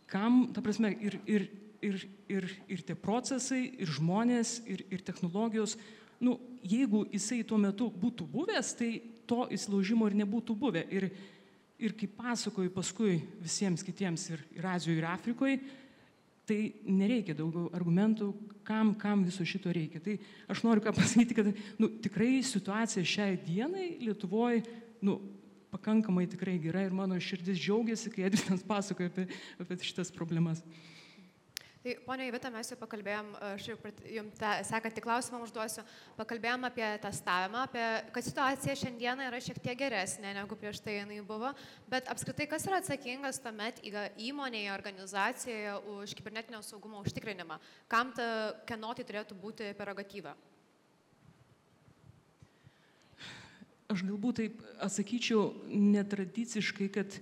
kam, ta prasme, ir, ir, ir, ir, ir tie procesai, ir žmonės, ir, ir technologijos. Nu, jeigu jisai tuo metu būtų buvęs, tai to įsilaužimo ir nebūtų buvę. Ir, ir kaip pasakoju paskui visiems kitiems ir, ir Azijoje, ir Afrikoje, Tai nereikia daugiau argumentų, kam, kam viso šito reikia. Tai aš noriu ką pasakyti, kad nu, tikrai situacija šiai dienai Lietuvoje nu, pakankamai tikrai gera ir mano širdis džiaugiasi, kai Edvinas pasakoja apie, apie šitas problemas. Tai ponia Ivita, mes jau pakalbėjom, aš jums sekantį klausimą užduosiu, pakalbėjom apie testavimą, apie, kad situacija šiandieną yra šiek tiek geresnė negu prieš tai jinai buvo, bet apskritai kas yra atsakingas tuomet įmonėje, organizacijoje už kibernetinio saugumo užtikrinimą? Kam ta, kieno tai turėtų būti prerogatyva? Aš galbūt taip atsakyčiau netradiciškai, kad,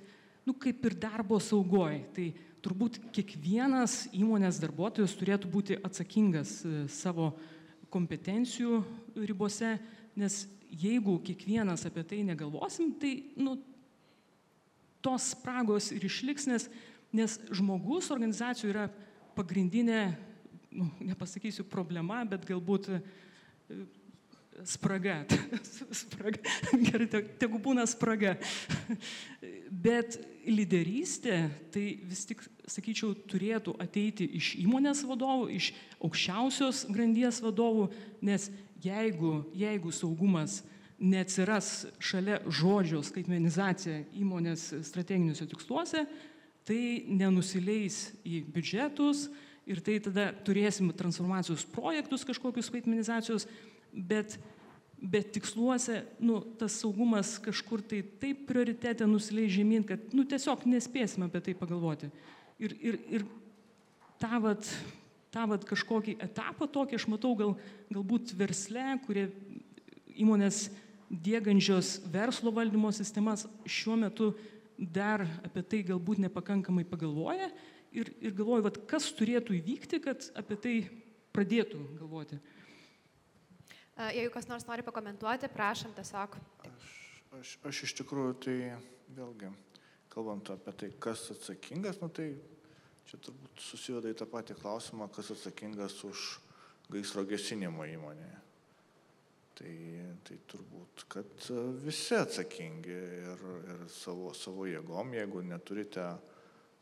nu, kaip ir darbo saugoj, tai turbūt kiekvienas įmonės darbuotojas turėtų būti atsakingas e, savo kompetencijų ribose, nes jeigu kiekvienas apie tai negalvosim, tai nu, tos spragos ir išliks, nes, nes žmogus organizacijų yra pagrindinė, nu, nepasakysiu problema, bet galbūt e, spraga. spraga. Gerai, tegu būna spraga. Bet lyderystė tai vis tik, sakyčiau, turėtų ateiti iš įmonės vadovų, iš aukščiausios grandies vadovų, nes jeigu, jeigu saugumas neatsiras šalia žodžio skaitmenizacija įmonės strateginiuose tiksluose, tai nenusileis į biudžetus ir tai tada turėsim transformacijos projektus kažkokius skaitmenizacijos, bet, bet tiksluose nu, tas saugumas kažkur tai taip prioritetė nusileis žemyn, kad nu, tiesiog nespėsime apie tai pagalvoti. Ir, ir, ir tą vat, tą vat kažkokį etapą tokį aš matau gal, galbūt versle, kurie įmonės dėgančios verslo valdymo sistemas šiuo metu dar apie tai galbūt nepakankamai pagalvoja ir, ir galvoju, vat, kas turėtų įvykti, kad apie tai pradėtų galvoti. Jeigu kas nors nori pakomentuoti, prašom tiesiog. Aš, aš, aš iš tikrųjų tai vėlgi, kalbant apie tai, kas atsakingas, nu tai čia turbūt susiveda į tą patį klausimą, kas atsakingas už gaisro gesinimo įmonėje. Tai, tai turbūt, kad visi atsakingi ir, ir savo, savo jėgom, jeigu neturite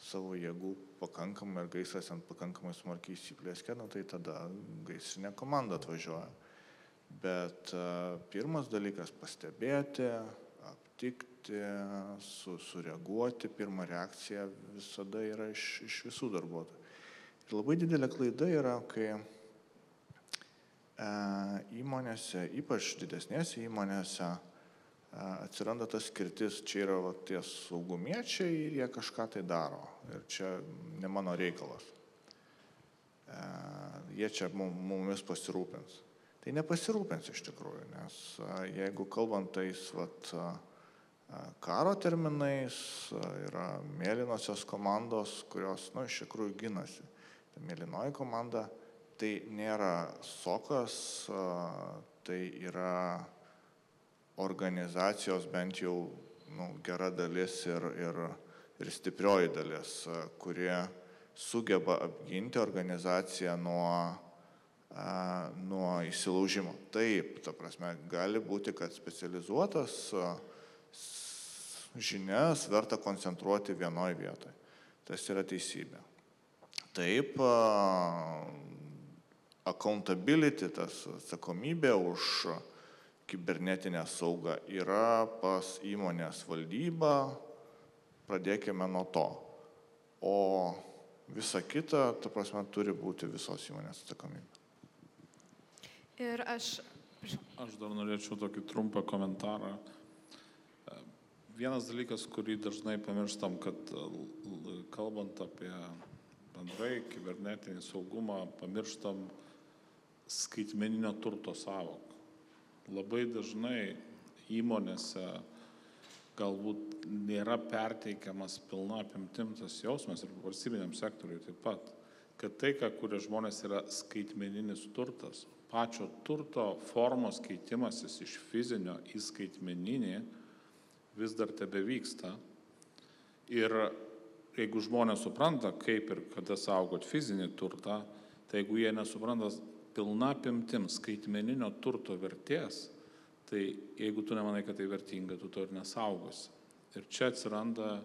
savo jėgų pakankamai ir gaisras ant pakankamai smarkiai įsiplėskė, nu, tai tada gaisrinė komanda atvažiuoja. Bet uh, pirmas dalykas - pastebėti, aptikti, su, sureaguoti, pirma reakcija visada yra iš, iš visų darbuotojų. Ir labai didelė klaida yra, kai E, įmonėse, ypač didesnėse įmonėse, e, atsiranda tas skirtis, čia yra va, tie saugumiečiai ir jie kažką tai daro. Ir čia ne mano reikalas. E, jie čia mumis pasirūpins. Tai nepasirūpins iš tikrųjų, nes jeigu kalbant tais vat, karo terminais, yra mėlynosios komandos, kurios, nu, iš tikrųjų ginasi. Ta mėlynoji komanda tai nėra sokas, tai yra organizacijos bent jau nu, gera dalis ir, ir, ir stiprioji dalis, kurie sugeba apginti organizaciją nuo, nuo įsilaužimo. Taip, ta prasme, gali būti, kad specializuotas žinias verta koncentruoti vienoje vietoje. Tas yra teisybė. Taip, accountability, tas atsakomybė už kibernetinę saugą yra pas įmonės valdybą, pradėkime nuo to. O visa kita, ta prasme, turi būti visos įmonės atsakomybė. Ir aš. Aš dar norėčiau tokį trumpą komentarą. Vienas dalykas, kurį dažnai pamirštam, kad kalbant apie bendrai kibernetinį saugumą, pamirštam skaitmeninio turto savoką. Labai dažnai įmonėse galbūt nėra perteikiamas pilna apimtim tas jausmas ir valstybiniam sektoriui taip pat, kad tai, ką kuria žmonės, yra skaitmeninis turtas. Pačio turto formos keitimasis iš fizinio į skaitmeninį vis dar tebe vyksta. Ir jeigu žmonės supranta, kaip ir kada saugot fizinį turtą, tai jeigu jie nesupranta pilna apimtim skaitmeninio turto vertės, tai jeigu tu nemanai, kad tai vertinga, tu to ir nesaugosi. Ir čia atsiranda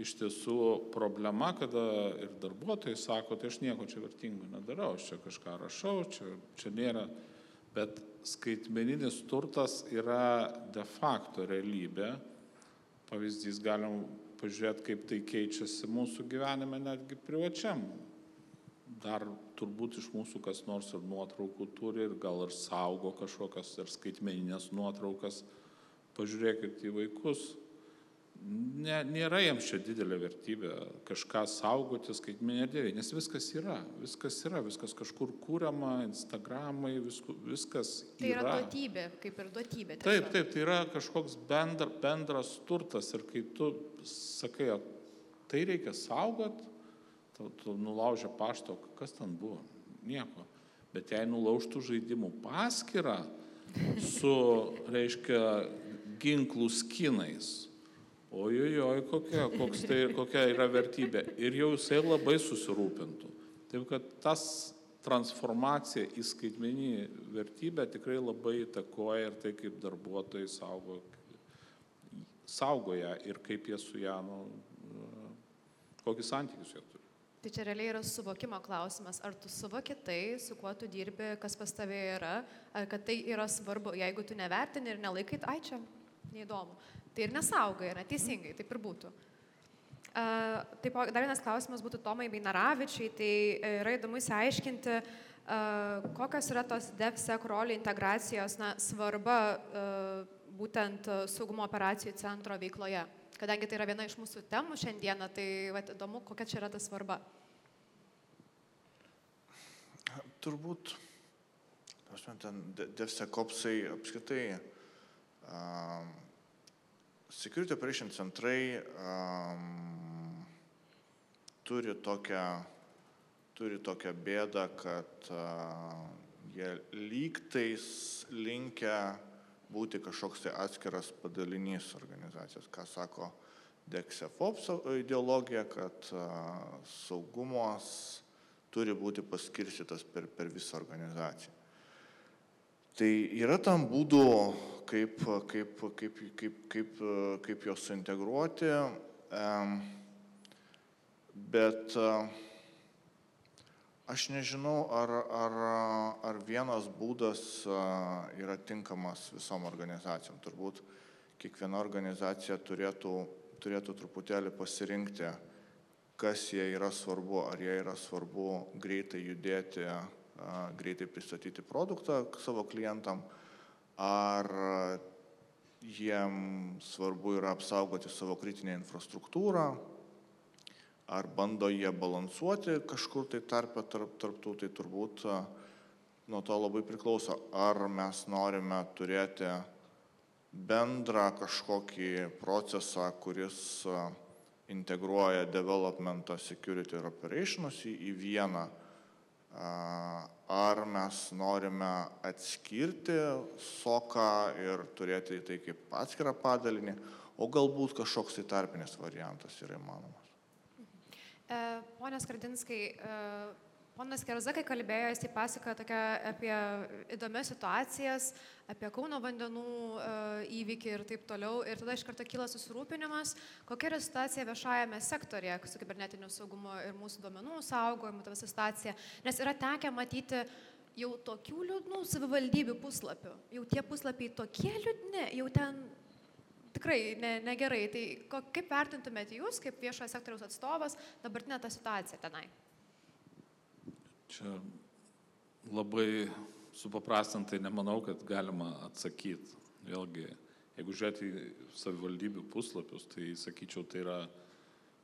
iš tiesų problema, kada ir darbuotojai sako, tai aš nieko čia vertingo nedarau, aš čia kažką rašau, čia, čia nėra, bet skaitmeninis turtas yra de facto realybė. Pavyzdys galim pažiūrėti, kaip tai keičiasi mūsų gyvenime netgi privačiam dar turbūt iš mūsų kas nors ir nuotraukų turi ir gal ir saugo kažkokias ir skaitmeninės nuotraukas. Pažiūrėkit į vaikus. Ne, nėra jiems čia didelė vertybė kažką saugoti skaitmeninė erdvė, nes viskas yra, viskas yra, viskas kažkur kūriama, Instagramai, visku, viskas yra. Tai yra duotybė, kaip ir duotybė. Tiesiog. Taip, taip, tai yra kažkoks bendra, bendras turtas ir kai tu sakai, tai reikia saugoti, tu, tu nulaužė pašto, kas ten buvo? Nieko. Bet jei nulaužtų žaidimų paskirą su, reiškia, ginklų skinais, ojojoj, kokia, tai, kokia yra vertybė. Ir jau jisai labai susirūpintų. Taip kad tas transformacija į skaitmeninį vertybę tikrai labai įtakoja ir tai, kaip darbuotojai saugo, saugo ją ir kaip jie su ją, nu, kokį santykius jie turi. Tai čia realiai yra suvokimo klausimas. Ar tu suvoki tai, su kuo tu dirbi, kas pas tavai yra, ar kad tai yra svarbu. Jeigu tu nevertini ir nelaikai, ai čia neįdomu. Tai ir nesaugai, yra teisingai, taip ir būtų. Uh, taip, dar vienas klausimas būtų Tomai Beinaravičiai. Tai e, yra įdomu įsiaiškinti, uh, kokios yra tos DevSec rolių integracijos na, svarba uh, būtent saugumo operacijų centro veikloje kadangi tai yra viena iš mūsų temų šiandieną, tai vat, įdomu, kokia čia yra ta svarba. Turbūt, aš man ten, DevSecOpsai apskritai, um, Security Operation centrai um, turi tokią, turi tokią bėdą, kad uh, jie lygtais linkia būti kažkoks tai atskiras padalinys organizacijos, ką sako DexFops ideologija, kad saugumas turi būti paskirstytas per, per visą organizaciją. Tai yra tam būdų, kaip, kaip, kaip, kaip, kaip, kaip juos suintegruoti, bet Aš nežinau, ar, ar, ar vienas būdas yra tinkamas visom organizacijom. Turbūt kiekviena organizacija turėtų, turėtų truputėlį pasirinkti, kas jie yra svarbu. Ar jie yra svarbu greitai judėti, greitai pristatyti produktą savo klientam, ar jiem svarbu yra apsaugoti savo kritinę infrastruktūrą, ar bando jie balansuoti kažkur tai tarpe tarp, tarptų, tai turbūt nuo to labai priklauso, ar mes norime turėti bendrą kažkokį procesą, kuris integruoja developmentą, security ir operations į, į vieną, ar mes norime atskirti soką ir turėti tai kaip atskirą padalinį, o galbūt kažkoks tai tarpinis variantas yra įmanomas. E, pone Skardinskai, Ponas Kerzakai kalbėjo, jis pasakojo tokia apie įdomias situacijas, apie Kauno vandenų e, įvykį ir taip toliau. Ir tada iš karto kyla susirūpinimas, kokia yra situacija viešajame sektorėje su kibernetiniu saugumu ir mūsų duomenų saugojimu, ta visa situacija. Nes yra tekę matyti jau tokių liūdnų savivaldybių puslapių. Jau tie puslapiai tokie liūdni, jau ten tikrai ne, negerai. Tai ko, kaip vertintumėte jūs, kaip viešojo sektoriaus atstovas, dabartinę tą situaciją tenai? Čia labai supaprastintai nemanau, kad galima atsakyti. Vėlgi, jeigu žiūrėti į savivaldybių puslapius, tai sakyčiau, tai yra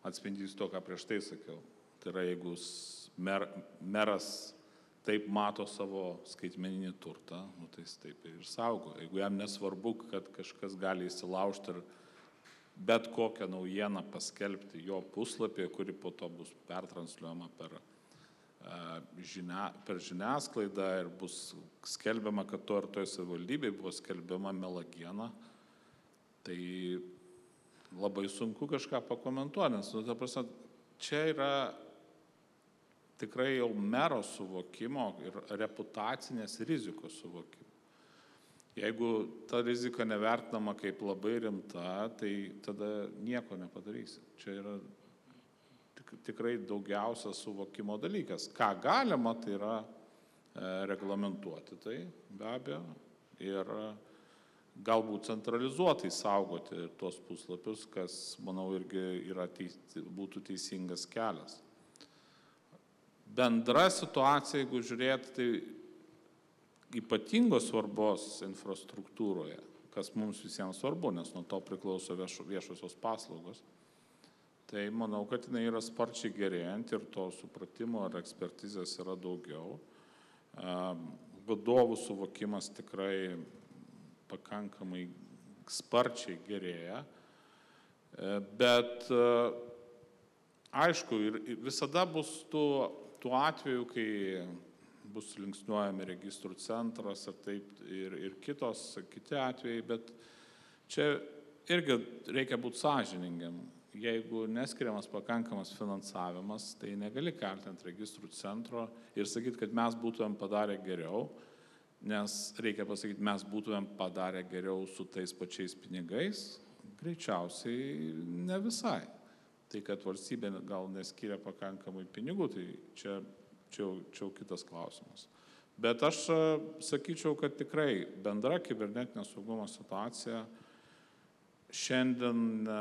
atspindys to, ką prieš tai sakiau. Tai yra, jeigu mer, meras taip mato savo skaitmeninį turtą, nu, tai jis taip ir saugo. Jeigu jam nesvarbu, kad kažkas gali įsilaužti ir bet kokią naujieną paskelbti jo puslapį, kuri po to bus pertransliuojama per, žinia, per žiniasklaidą ir bus skelbiama, kad to ir toje savivaldybėje buvo skelbiama melagiena, tai labai sunku kažką pakomentuoti, nes, nu, ta prasme, čia yra tikrai jau mero suvokimo ir reputacinės rizikos suvokimo. Jeigu ta rizika nevertinama kaip labai rimta, tai tada nieko nepadarysi. Čia yra tikrai daugiausia suvokimo dalykas. Ką galima, tai yra e, reglamentuoti tai be abejo ir e, galbūt centralizuotai saugoti tuos puslapius, kas, manau, irgi teis, būtų teisingas kelias bendra situacija, jeigu žiūrėt, tai ypatingos svarbos infrastruktūroje, kas mums visiems svarbu, nes nuo to priklauso viešo, viešosios paslaugos. Tai manau, kad jinai yra sparčiai gerėjant ir to supratimo ar ekspertizės yra daugiau. Vadovų suvokimas tikrai pakankamai sparčiai gerėja. Bet aišku, ir visada bus tų tuo atveju, kai bus linksniuojami registrų centras ir, taip, ir, ir kitos, kiti atvejai, bet čia irgi reikia būti sąžiningiam. Jeigu neskiriamas pakankamas finansavimas, tai negali kelti ant registrų centro ir sakyti, kad mes būtumėm padarę geriau, nes reikia pasakyti, mes būtumėm padarę geriau su tais pačiais pinigais, greičiausiai ne visai. Tai, kad valstybė gal neskiria pakankamai pinigų, tai čia, čia, čia jau kitas klausimas. Bet aš sakyčiau, kad tikrai bendra kibernetinio saugumo situacija šiandien e,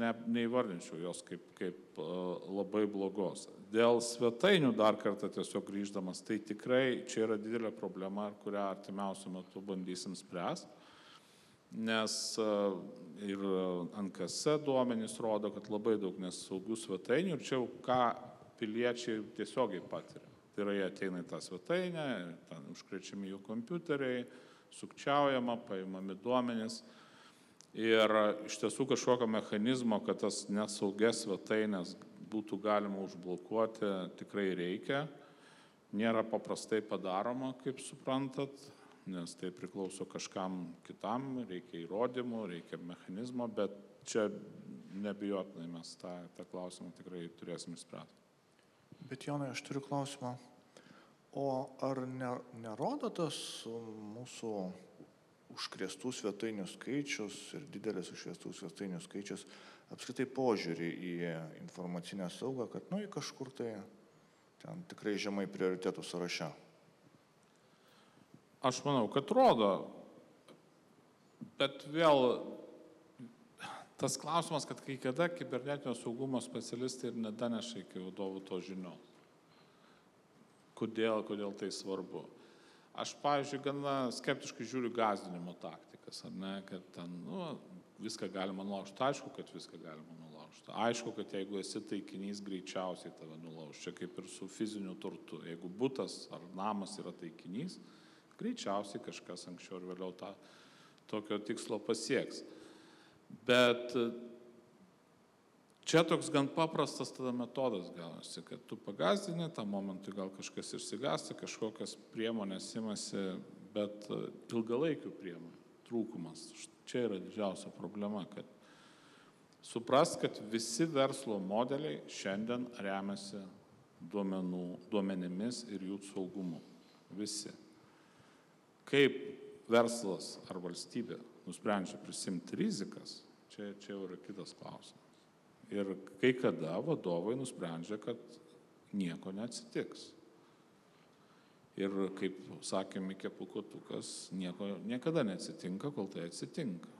ne, neįvardinčiau jos kaip, kaip e, labai blogos. Dėl svetainių dar kartą tiesiog grįždamas, tai tikrai čia yra didelė problema, kurią artimiausiu metu bandysim spręsti nes e, ir NKS duomenys rodo, kad labai daug nesaugių svetainių ir čia jau ką piliečiai tiesiogiai patiria. Tai yra, jie ateina į tą svetainę, ten užkrečiami jų kompiuteriai, sukčiaujama, paimami duomenys. Ir iš tiesų kažkokio mechanizmo, kad tas nesaugias svetainės būtų galima užblokuoti, tikrai reikia. Nėra paprastai padaroma, kaip suprantat, nes tai priklauso kažkam kitam, reikia įrodymų, reikia mechanizmo, bet čia nebijotinai mes tą, tą klausimą tikrai turėsim išspręsti. Bet Jonai, aš turiu klausimą. O ar ne, nerodo tas mūsų užkrėstų svetainių skaičius ir didelis užkrėstų svetainių skaičius apskritai požiūrį į informacinę saugą, kad nu į kažkur tai ten tikrai žemai prioritėtų sąraše? Aš manau, kad rodo, bet vėl tas klausimas, kad kai kada kibernetinio saugumo specialistai ir nedaneša iki vadovų to žinios. Kodėl, kodėl tai svarbu? Aš, pavyzdžiui, gana skeptiškai žiūriu gazdinimo taktikas, ar ne, kad ten, nu, viską galima nulaužti. Aišku, kad viską galima nulaužti. Aišku, kad jeigu esi taikinys, greičiausiai tave nulauž. Čia kaip ir su fiziniu turtu. Jeigu būtas ar namas yra taikinys, greičiausiai kažkas anksčiau ir vėliau tą tokio tikslo pasieks. Bet čia toks gan paprastas tada metodas gaunasi, kad tu pagazdini, tą momentą gal kažkas išsigasta, kažkokias priemonės imasi, bet ilgalaikių priemonių trūkumas. Čia yra didžiausia problema, kad suprast, kad visi verslo modeliai šiandien remiasi duomenų, duomenimis ir jų saugumu. Visi kaip verslas ar valstybė nusprendžia prisimti rizikas, čia, čia jau yra kitas klausimas. Ir kai kada vadovai nusprendžia, kad nieko neatsitiks. Ir kaip sakė Mikė Pukutukas, nieko niekada neatsitinka, kol tai atsitinka.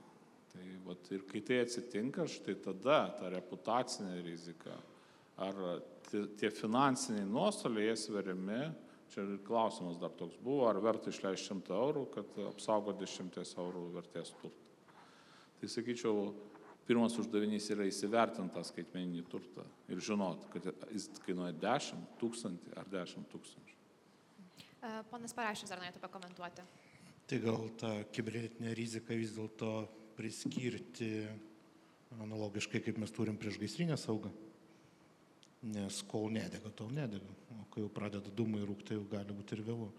Tai vat, ir kai tai atsitinka, štai tada ta reputacinė rizika ar tie finansiniai nuostoliai jie sveriami Čia ir klausimas dar toks buvo, ar verta išleisti 100 eurų, kad apsaugo 10 eurų vertės turtą. Tai sakyčiau, pirmas uždavinys yra įsivertinti tą skaitmeninį turtą ir žinot, kad jis kainuoja 10 tūkstantį ar 10 tūkstančių. Ponas Parašius dar norėtų pakomentuoti. Tai gal tą kibernetinę riziką vis dėlto priskirti analogiškai, kaip mes turim prieš gaisrinę saugą. Nes kol nedega, tol nedega. O kai jau pradeda dūmai rūkti, jau gali būti ir vėlu.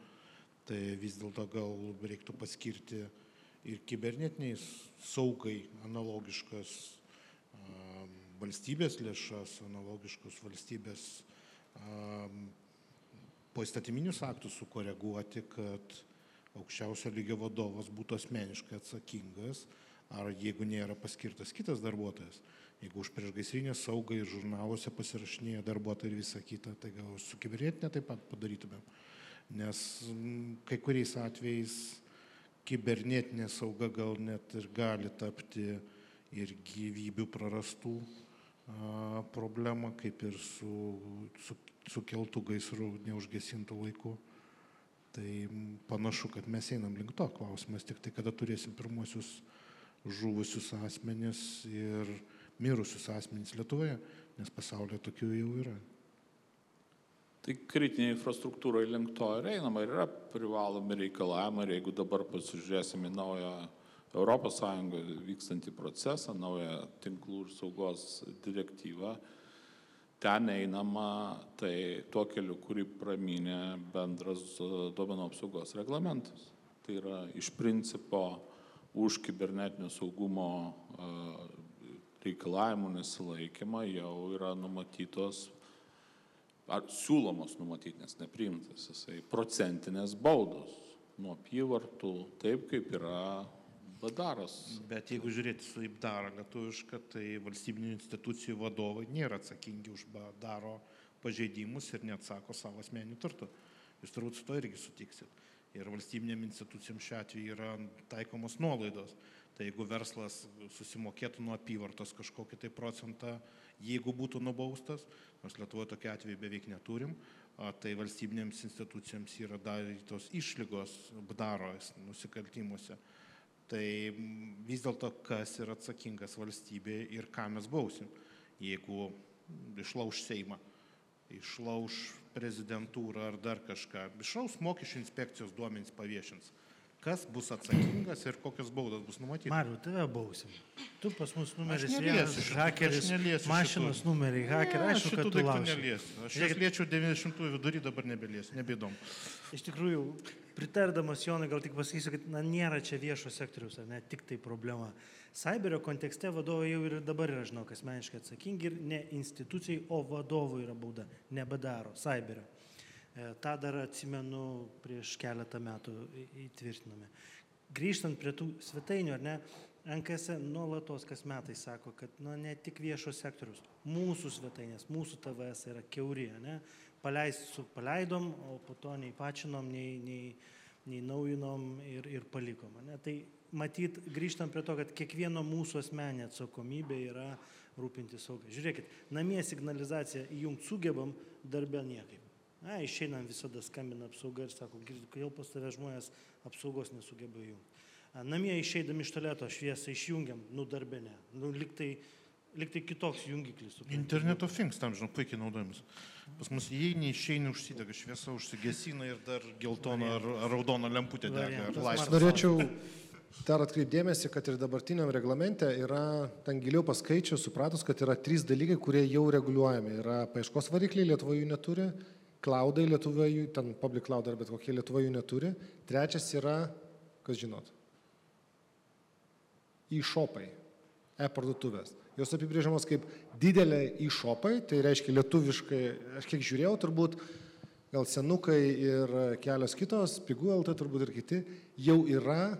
Tai vis dėlto gal reiktų paskirti ir kibernetiniai saugai analogiškas um, valstybės lėšas, analogiškus valstybės um, poįstatyminius aktus sukoreguoti, kad aukščiausio lygio vadovas būtų asmeniškai atsakingas, ar jeigu nėra paskirtas kitas darbuotojas, Jeigu už priešgaisrinę saugą ir žurnaluose pasirašinėja darbuotojai ir visa kita, tai gal su kibernetinė taip pat padarytumėm. Nes kai kuriais atvejais kibernetinė sauga gal net ir gali tapti ir gyvybių prarastų a, problema, kaip ir su, su, su keltų gaisrų neužgesintų laiku. Tai panašu, kad mes einam link to klausimas, tik tai kada turėsim pirmuosius žuvusius asmenis ir mirusius asmenys Lietuvoje, nes pasaulyje tokių jau yra. Tai kritinė infrastruktūra link to ir einama ir yra privalomi reikalavimai ir jeigu dabar pasižiūrėsime naują ES vykstantį procesą, naują tinklų ir saugos direktyvą, ten einama tai tuo keliu, kurį praminė bendras duomenų apsaugos reglamentas. Tai yra iš principo už kibernetinio saugumo reikalavimų nesilaikymą jau yra numatytos, ar siūlomos numatyti, nes nepriimtas jisai, procentinės baudos nuo apyvartų, taip kaip yra Badaras. Bet jeigu žiūrėti su IBDARą lietuvišką, tai valstybinių institucijų vadovai nėra atsakingi už daro pažeidimus ir neatsako savo asmeninių turtų. Jūs turbūt su to irgi sutiksit. Ir valstybinėm institucijom šiuo atveju yra taikomos nuolaidos. Tai jeigu verslas susimokėtų nuo apyvartos kažkokį tai procentą, jeigu būtų nubaustas, nors Lietuvoje tokia atveju beveik neturim, tai valstybinėms institucijoms yra darytos išlygos bdaro nusikaltimuose. Tai vis dėlto kas yra atsakingas valstybė ir ką mes bausim, jeigu išlauž Seimą išlauž prezidentūrą ar dar kažką, išaus mokesčių inspekcijos duomenys paviešins. Kas bus atsakingas ir kokios baudos bus numatytos? Mariu, tave bausim. Tu pas mus numeris vienas, hakeris, mašinos hakeris, aišku, kad tu lauši. Neliesiu. Aš jas liečiau 90-ųjų vidury, dabar nebeliesiu, nebėdom. Iš tikrųjų, pritardamas Jonai, gal tik pasakysiu, kad na, nėra čia viešo sektoriaus, ar ne, tik tai problema. Cyberio kontekste vadovai jau ir dabar yra, žinau, asmeniškai atsakingi ir ne institucijai, o vadovui yra bauda, nebedaro Cyberio. E, tą dar atsimenu prieš keletą metų įtvirtiname. Grįžtant prie tų svetainių, ar ne, NKS nuolatos kas metai sako, kad nu, ne tik viešo sektoriaus, mūsų svetainės, mūsų TVS yra keuri, ne, paleist su paleidom, o po to nei pačinom, nei, nei, nei naujinom ir, ir palikom. Ne. Tai matyt, grįžtam prie to, kad kiekvieno mūsų asmenė atsakomybė yra rūpinti saugą. Žiūrėkit, namie signalizaciją įjungti sugebam, darbę niekaip. Na, išeinam visada skambina apsauga ir sako, kodėl pas tave žmonės apsaugos nesugeba įjungti. Namie išeidami iš toleto šviesą išjungiam, nu darbė ne. Nu, liktai, liktai kitoks jungiklis. Interneto things tam, žinau, puikiai naudojamas. Pas mus įeini, išeini, užsidega šviesa, užsigesina ir dar geltona ar, ar raudona lemputė dega. Aš norėčiau dar atkreipdėmėsi, kad ir dabartiniam reglamente yra ten giliau paskaičius, supratus, kad yra trys dalykai, kurie jau reguliuojami. Yra paieškos varikliai, Lietuvoje jų neturi, cloudai Lietuvoje jų, ten public cloud ar bet kokie Lietuvoje jų neturi. Trečias yra, kas žinot, e-shopai, e-parduotuvės. Jos apibrėžiamos kaip didelė e-shopai, tai reiškia lietuviškai, aš kiek žiūrėjau, turbūt gal senukai ir kelios kitos, pigų LT turbūt ir kiti, jau yra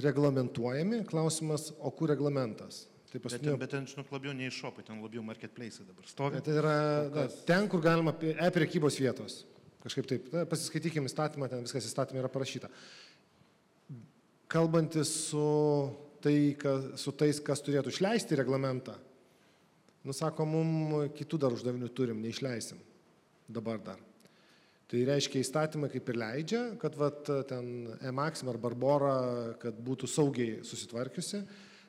reglamentuojami. Klausimas, o kur reglamentas? Tai. Bet, bet ten, žinok, labiau nei šopai, ten labiau marketplace dabar stovi. Tai yra na, ten, kur galima e-prekybos vietos. Kažkaip taip, na, pasiskaitykime įstatymą, ten viskas įstatymė yra parašyta. Kalbantis su, tai, ka, su tais, kas turėtų išleisti reglamentą, nusako, mums kitų dar uždavinių turim, neišleisim. Dabar dar. Tai reiškia įstatymai kaip ir leidžia, kad vat, ten E-Maxim ar Barbora, kad būtų saugiai susitvarkiusi.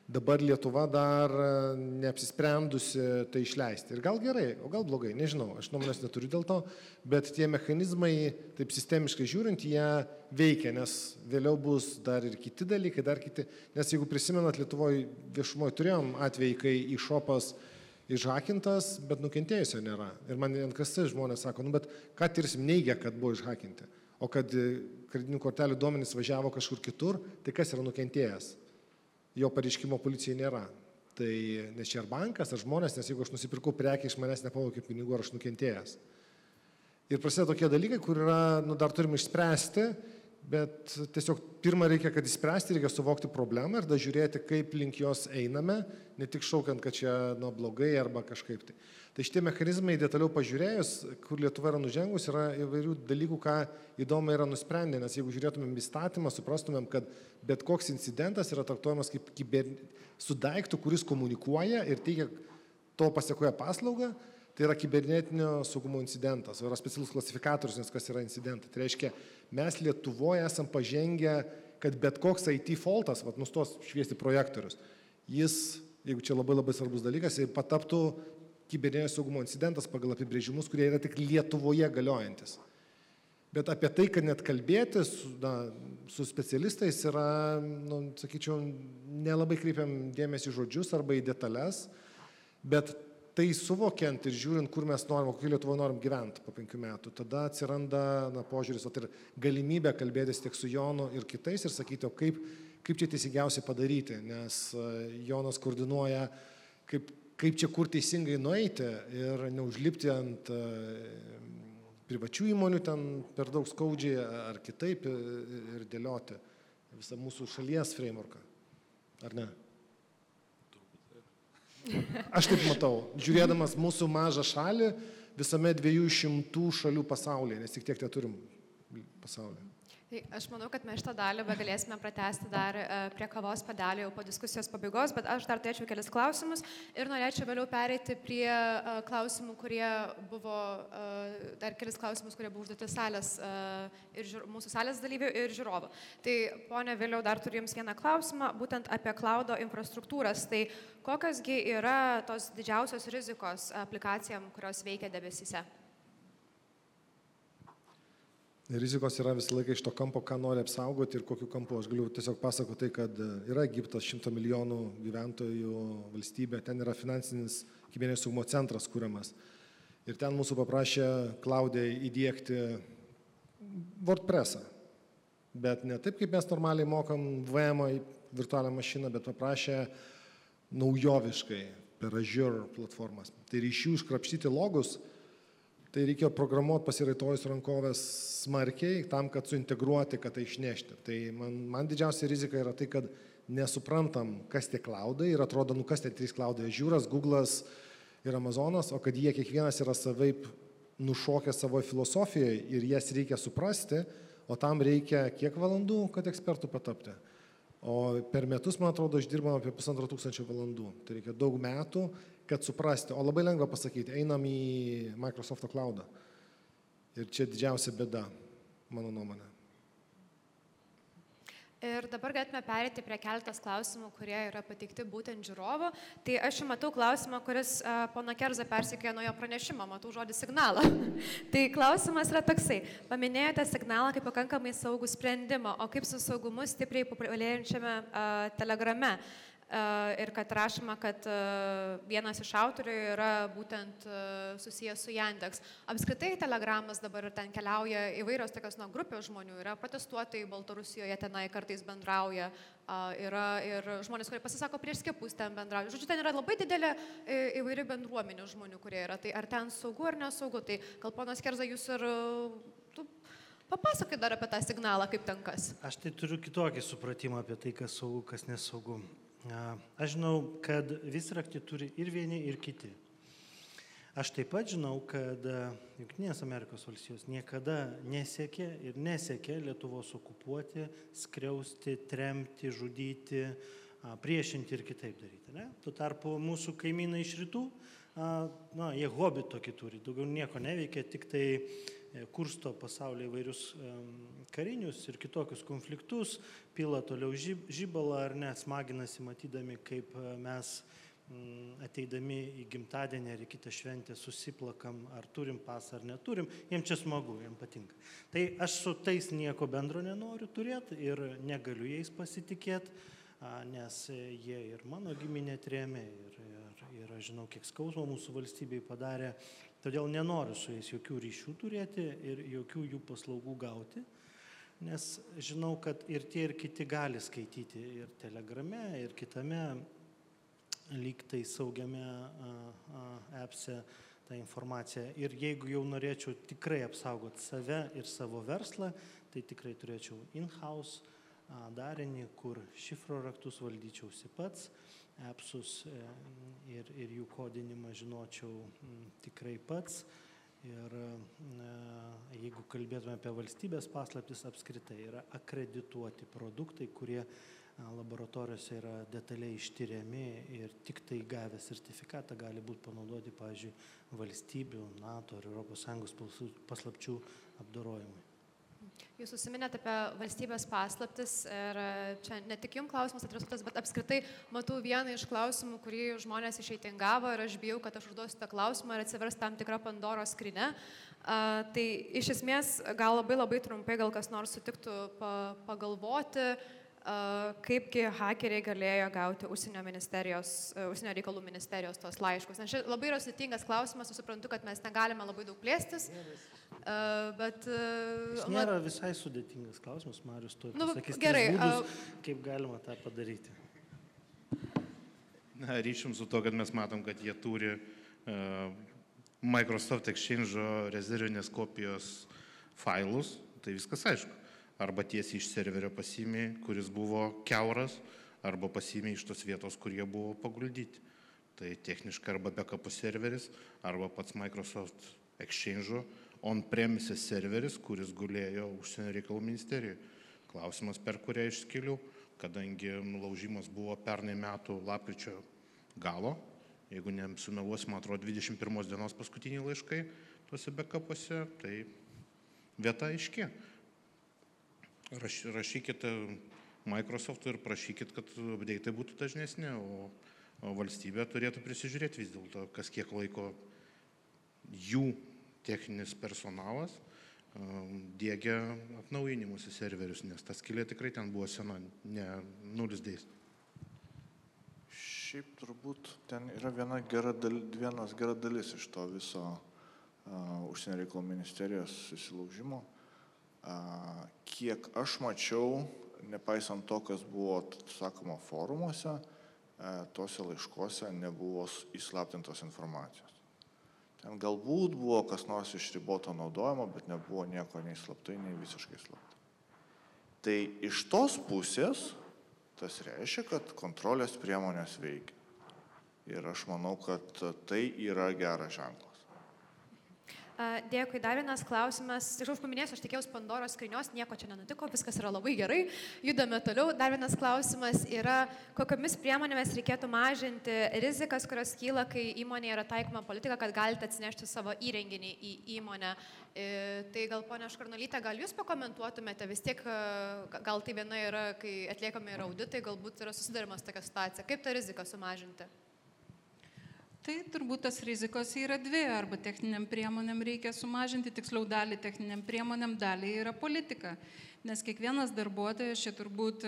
Dabar Lietuva dar neapsisprendusi tai išleisti. Ir gal gerai, o gal blogai, nežinau, aš nuomonės neturiu dėl to, bet tie mechanizmai, taip sistemiškai žiūrint, jie veikia, nes vėliau bus dar ir kiti dalykai, dar kiti. Nes jeigu prisimenat, Lietuvoje viešumoje turėjom atvejį, kai išopas į išhakintas, bet nukentėjusio nėra. Ir man NKS žmonės sako, nu bet ką tirsim neigia, kad buvo išhakinti. O kad e, kreditinių kortelių duomenys važiavo kažkur kitur, tai kas yra nukentėjęs? Jo pareiškimo policijai nėra. Tai nes čia ar bankas, ar žmonės, nes jeigu aš nusipirkau prekę iš manęs nepavokė pinigų, ar aš nukentėjęs. Ir prasideda tokie dalykai, kur yra, nu, dar turim išspręsti bet tiesiog pirma reikia, kad įspręsti, reikia suvokti problemą ir da žiūrėti, kaip link jos einame, ne tik šaukiant, kad čia nu, blogai arba kažkaip tai. Tai šitie mechanizmai detaliau pažiūrėjus, kur Lietuva yra nužengus, yra įvairių dalykų, ką įdomu yra nusprendę, nes jeigu žiūrėtumėm įstatymą, suprastumėm, kad bet koks incidentas yra traktuojamas kaip kiber... su daiktu, kuris komunikuoja ir teikia to pasiekoja paslaugą, tai yra kibernetinio saugumo incidentas, yra specialus klasifikatorius, nes kas yra incidentai. Tai reiškia, mes Lietuvoje esam pažengę, kad bet koks IT faultas, vat, nustos šviesti projektorius, jis, jeigu čia labai labai svarbus dalykas, pataptų kibernetinio saugumo incidentas pagal apibrėžimus, kurie yra tik Lietuvoje galiojantis. Bet apie tai, kad net kalbėti su, na, su specialistais yra, nu, sakyčiau, nelabai kreipiam dėmesį žodžius arba į detalės, bet tai suvokiant ir žiūrint, kur mes norim, kokį Lietuvą norim gyventi po penkių metų, tada atsiranda na, požiūris, o tai ir galimybė kalbėtis tiek su Jonu ir kitais ir sakyti, o kaip, kaip čia teisingiausiai padaryti, nes e, Jonas koordinuoja, kaip, kaip čia kur teisingai nueiti ir neužlipti ant e, privačių įmonių ten per daug skaudžiai ar kitaip ir dėlioti visą mūsų šalies frameworką. Ar ne? Aš taip matau, žiūrėdamas mūsų mažą šalį visame 200 šalių pasaulyje, nes tik tiek tie turim pasaulyje. Tai aš manau, kad mes šitą dalį galėsime pratesti dar e, prie kavos padelio jau po diskusijos pabaigos, bet aš dar turėčiau kelias klausimus ir norėčiau vėliau pereiti prie e, klausimų, kurie buvo, e, dar kelias klausimus, kurie buvo užduoti salės ir žiūr, mūsų salės dalyvių ir žiūrovų. Tai ponė, vėliau dar turiu Jums vieną klausimą, būtent apie klaudo infrastruktūras. Tai kokiosgi yra tos didžiausios rizikos aplikacijom, kurios veikia debesyse? Rizikos yra visą laiką iš to kampo, ką nori apsaugoti ir kokiu kampu. Aš galiu tiesiog pasakoti tai, kad e, yra Egiptas, šimto milijonų gyventojų valstybė, ten yra finansinis kibernetinio saugumo centras kūriamas. Ir ten mūsų paprašė Klaudė įdėkti WordPressą. Bet ne taip, kaip mes normaliai mokam VM virtualią mašiną, bet paprašė naujoviškai per Azure platformas. Tai jų iškrapštyti logus Tai reikėjo programuoti pasiraitojus rankovės smarkiai tam, kad suintegruoti, kad tai išnešti. Tai man, man didžiausia rizika yra tai, kad nesuprantam, kas tie klaudai ir atrodo, nu kas tie trys klaudai - Žiūras, Google'as ir Amazonas, o kad jie kiekvienas yra savaip nušokę savo filosofijoje ir jas reikia suprasti, o tam reikia kiek valandų, kad ekspertų patapti. O per metus, man atrodo, išdirbam apie pusantro tūkstančio valandų. Tai reikia daug metų kad suprasti, o labai lengva pasakyti, einam į Microsoft cloudą. Ir čia didžiausia bėda, mano nuomonė. Ir dabar galėtume perėti prie keletas klausimų, kurie yra pateikti būtent žiūrovo. Tai aš jau matau klausimą, kuris uh, pono Kerza persikėjo nuo jo pranešimo, matau žodį signalą. tai klausimas yra toksai. Paminėjote signalą kaip pakankamai saugų sprendimą, o kaip su saugumu stipriai populiarėjančiame uh, telegrame. Uh, ir kad rašoma, kad vienas iš autorių yra būtent susijęs su Yandex. Apskritai telegramas dabar ten keliauja įvairios tokios nuo grupės žmonių, yra protestuotojai Baltarusijoje tenai kartais bendrauja, yra ir žmonės, kurie pasisako prieš skiepus ten bendrauja. Žodžiu, ten yra labai didelė įvairi bendruomenė žmonių, kurie yra. Tai ar ten saugu ar nesaugu, tai gal ponas Kerza jūs ir tu Papasakok dar apie tą signalą, kaip ten kas. Aš tai turiu kitokį supratimą apie tai, kas saugu, kas nesaugu. Aš žinau, kad visraktį turi ir vieni, ir kiti. Aš taip pat žinau, kad Junktinės Amerikos valstijos niekada nesiekė ir nesiekė Lietuvos okupuoti, skriausti, tremti, žudyti, priešinti ir kitaip daryti. Ne? Tuo tarpu mūsų kaimynai iš rytų, na, jie hobi tokį turi, daugiau nieko neveikia, tik tai kursto pasaulyje įvairius karinius ir kitokius konfliktus, pila toliau žybalą ar net smaginasi matydami, kaip e, mes ateidami į gimtadienį ar į kitą šventę susiplakam, ar turim pasą ar neturim, jiems čia smagu, jiems patinka. Tai aš su tais nieko bendro nenoriu turėti ir negaliu jais pasitikėti, nes jie ir mano giminė trėmė ir, ir, ir aš žinau, kiek skausmo mūsų valstybei padarė Todėl nenoriu su jais jokių ryšių turėti ir jokių jų paslaugų gauti, nes žinau, kad ir tie, ir kiti gali skaityti ir telegrame, ir kitame lyg tai saugiame appse tą informaciją. Ir jeigu jau norėčiau tikrai apsaugoti save ir savo verslą, tai tikrai turėčiau in-house darinį, kur šifro raktus valdyčiausi pats appsus e, ir, ir jų kodinimą žinočiau tikrai pats. Ir e, jeigu kalbėtume apie valstybės paslaptis, apskritai yra akredituoti produktai, kurie laboratorijose yra detaliai ištyriami ir tik tai gavę sertifikatą gali būti panaudoti, pavyzdžiui, valstybių, NATO ir ES paslapčių apdorojimui. Jūs užsiminėte apie valstybės paslaptis ir e, čia ne tik jums klausimas adresuotas, bet apskritai matau vieną iš klausimų, kurį žmonės išeitingavo ir aš bijau, kad aš užduosiu tą klausimą ir atsivers tam tikrą Pandoros skrinę. Uh, tai iš esmės gal labai labai trumpai, gal kas nors sutiktų pa, pagalvoti, kaipgi hakeriai galėjo gauti užsienio, uh, užsienio reikalų ministerijos tos laiškus. Nes čia labai yra sudėtingas klausimas, suprantu, kad mes negalime labai daug plėstis. Uh, bet, uh, Jis nėra mat... visai sudėtingas klausimas, Marius, tu nu, pasakys, gerai, būdus, uh, kaip galima tą padaryti. Na, ryšim su to, kad mes matom, kad jie turi uh, Microsoft Exchange rezervinės kopijos failus, tai viskas aišku. Arba tiesiai iš serverio pasiimi, kuris buvo keuras, arba pasiimi iš tos vietos, kur jie buvo paguldyti. Tai techniškai arba backupų serveris, arba pats Microsoft Exchange on-premises serveris, kuris gulėjo užsienio reikalų ministerijoje. Klausimas, per kurią išskiliu, kadangi nulaužimas buvo pernai metų lapkričio galo, jeigu nesumeluosim, man atrodo, 21 dienos paskutiniai laiškai tuose backupuose, tai vieta aiški. Raš, rašykite Microsoft'ui ir prašykit, kad update'ai būtų dažnesni, o, o valstybė turėtų prisižiūrėti vis dėlto, kas kiek laiko jų techninis personalas um, dėgia atnaujinimus į serverius, nes ta skilė tikrai ten buvo sena, ne nulis dės. Šiaip turbūt ten yra viena gera, dal, vienas gera dalis iš to viso uh, užsienio reikalų ministerijos susilaužimo. Uh, kiek aš mačiau, nepaisant to, kas buvo sakoma forumuose, uh, tuose laiškuose nebuvo įslaptintos informacijos. Ten galbūt buvo kas nors iš riboto naudojimo, bet nebuvo nieko nei slaptai, nei visiškai slaptai. Tai iš tos pusės tas reiškia, kad kontrolės priemonės veikia. Ir aš manau, kad tai yra geras ženklas. Dėkui, dar vienas klausimas. Iš aš paminėsiu, aš tikėjausi Pandoros skrinios, nieko čia nenutiko, viskas yra labai gerai. Judame toliau. Dar vienas klausimas yra, kokiamis priemonėmis reikėtų mažinti rizikas, kurios kyla, kai įmonėje yra taikoma politika, kad galite atsinešti savo įrenginį į įmonę. E, tai gal, ponia Škarnalytė, gal jūs pakomentuotumėte, vis tiek, e, gal tai viena yra, kai atliekami yra auditai, galbūt yra susidarimas tokia situacija. Kaip tą riziką sumažinti? Tai turbūt tas rizikos yra dvi, arba techniniam priemonėm reikia sumažinti, tiksliau dalį techniniam priemonėm, dalį yra politika. Nes kiekvienas darbuotojas, čia turbūt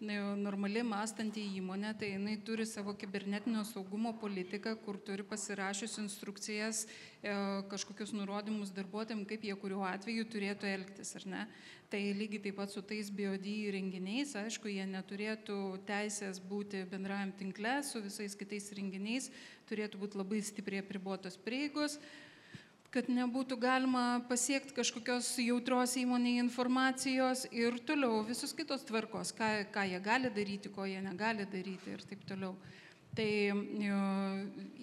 normali mąstanti įmonė, tai jinai turi savo kibernetinio saugumo politiką, kur turi pasirašius instrukcijas, e, kažkokius nurodymus darbuotojams, kaip jie kuriuo atveju turėtų elgtis, ar ne. Tai lygiai taip pat su tais BOD įrenginiais, aišku, jie neturėtų teisės būti bendrajam tinkle su visais kitais įrenginiais, turėtų būti labai stipriai apribotos prieigos kad nebūtų galima pasiekti kažkokios jautros įmonėje informacijos ir toliau visus kitos tvarkos, ką, ką jie gali daryti, ko jie negali daryti ir taip toliau. Tai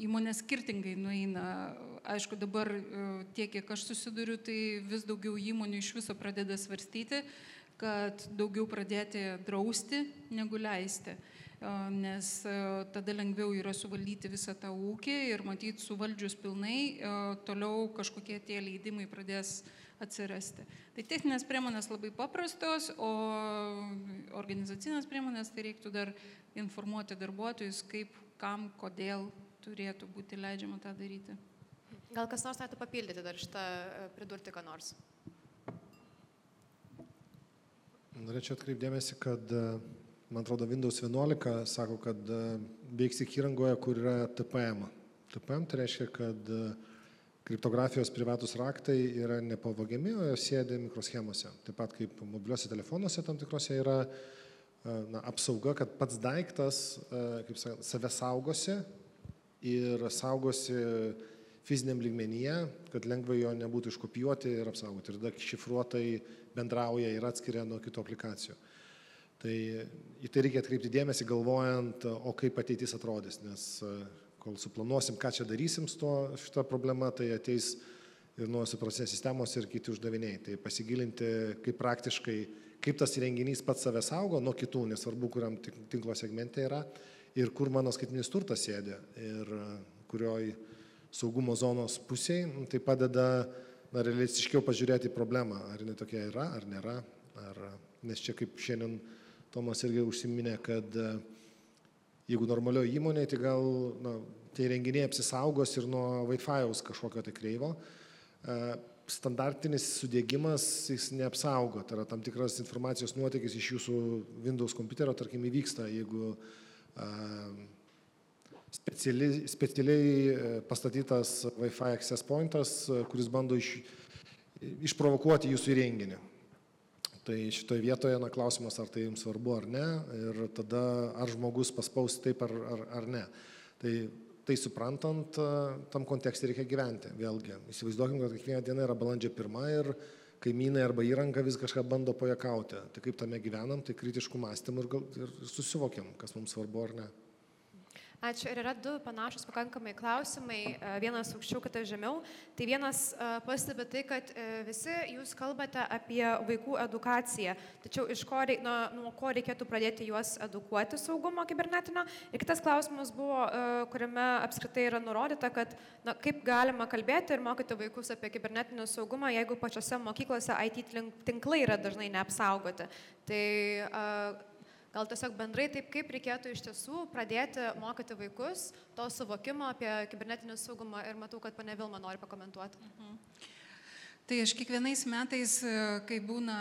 įmonės skirtingai nueina. Aišku, dabar tiek, kiek aš susiduriu, tai vis daugiau įmonių iš viso pradeda svarstyti, kad daugiau pradėti drausti negu leisti nes tada lengviau yra suvaldyti visą tą ūkį ir matyti suvaldžius pilnai, toliau kažkokie tie leidimai pradės atsirasti. Tai techninės priemonės labai paprastos, o organizacinės priemonės tai reiktų dar informuoti darbuotojus, kaip, kam, kodėl turėtų būti leidžiama tą daryti. Gal kas nors norėtų papildyti dar šitą, pridurti ką nors? Norėčiau atkreipdėmėsi, kad man atrodo, Windows 11 sako, kad e, veiks tik įrangoje, kur yra TPM. TPM tai reiškia, kad e, kriptografijos privatus raktai yra nepavogiami, o jos sėdi mikroschemose. Taip pat kaip mobiliuose telefonuose tam tikrose yra e, na, apsauga, kad pats daiktas, kaip sakant, save saugosi ir saugosi fiziniam lygmenyje, kad lengvai jo nebūtų iškopijuoti ir apsaugoti. Ir tada šifruotai bendrauja ir atskiria nuo kitų aplikacijų. Tai į tai reikia atkreipti dėmesį galvojant, o kaip ateitis atrodys, nes e, kol suplanuosim, ką čia darysim su to, šitą problemą, tai ateis ir nuo suprasės sistemos ir kiti uždaviniai. Tai pasigilinti, kaip praktiškai, kaip tas įrenginys pats save saugo nuo kitų, nesvarbu, kuriam tinklo segmente yra ir kur mano skaitminis turtas sėdė ir e, kurioj saugumo zonos pusėje, tai padeda na, realistiškiau pažiūrėti problemą, ar jinai tokia yra, ar nėra, ar, nes čia kaip šiandien Tomas irgi užsiminė, kad e, jeigu normalioje įmonėje, tai gal na, tie renginiai apsisaugos ir nuo Wi-Fi'aus kažkokio tai kreivo. E, standartinis sudėgymas jis neapsaugo, tai yra tam tikras informacijos nuotėkis iš jūsų Windows kompiuterio, tarkim, įvyksta, jeigu e, specialiai, specialiai pastatytas Wi-Fi access pointas, kuris bando iš, išprovokuoti jūsų įrenginį. Tai šitoje vietoje na, klausimas, ar tai jums svarbu ar ne, ir tada ar žmogus paspaus taip ar, ar, ar ne. Tai, tai suprantant, tam kontekste reikia gyventi. Vėlgi, įsivaizduokim, kad kiekvieną dieną yra balandžio pirmą ir kaimynai arba įranga vis kažką bando pajakauti. Tai kaip tame gyvenam, tai kritiškų mąstymų ir, gal, ir susivokiam, kas mums svarbu ar ne. Ačiū. Ir yra du panašus pakankamai klausimai, e, vienas aukščiau, kitas žemiau. Tai vienas e, pastebi tai, kad e, visi jūs kalbate apie vaikų edukaciją, tačiau ko, reik, nuo, nuo ko reikėtų pradėti juos edukuoti saugumo kibernetinio. Ir kitas klausimas buvo, kuriame apskritai yra nurodyta, kad na, kaip galima kalbėti ir mokyti vaikus apie kibernetinį saugumą, jeigu pačiose mokyklose IT tinklai yra dažnai neapsaugoti. Tai gal tiesiog bendrai taip, kaip reikėtų iš tiesų pradėti mokyti vaikus to suvokimo apie kibernetinį saugumą ir matau, kad pane Vilma nori pakomentuoti. Mhm. Tai aš kiekvienais metais, e, kai būna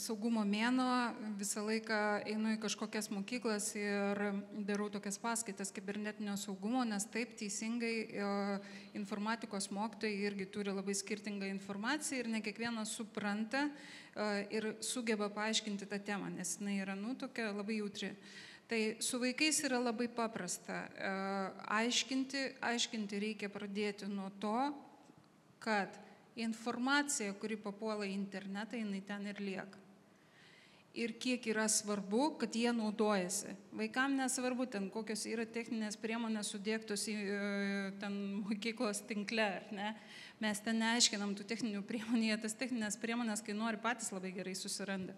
saugumo mėno, visą laiką einu į kažkokias mokyklas ir darau tokias paskaitas kibernetinio saugumo, nes taip teisingai e, informatikos mokytojai irgi turi labai skirtingą informaciją ir ne kiekvienas supranta e, ir sugeba paaiškinti tą temą, nes jinai yra, nu, tokia labai jautri. Tai su vaikais yra labai paprasta. Aiškinti, aiškinti reikia pradėti nuo to, kad informacija, kuri papuola į internetą, jinai ten ir lieka. Ir kiek yra svarbu, kad jie naudojasi. Vaikam nesvarbu ten, kokios yra techninės priemonės sudėktos į e, ten mokyklos tinkle, ar ne. Mes ten neaiškinam tų techninių priemonių, jie tas techninės priemonės, kai nori patys labai gerai susiranda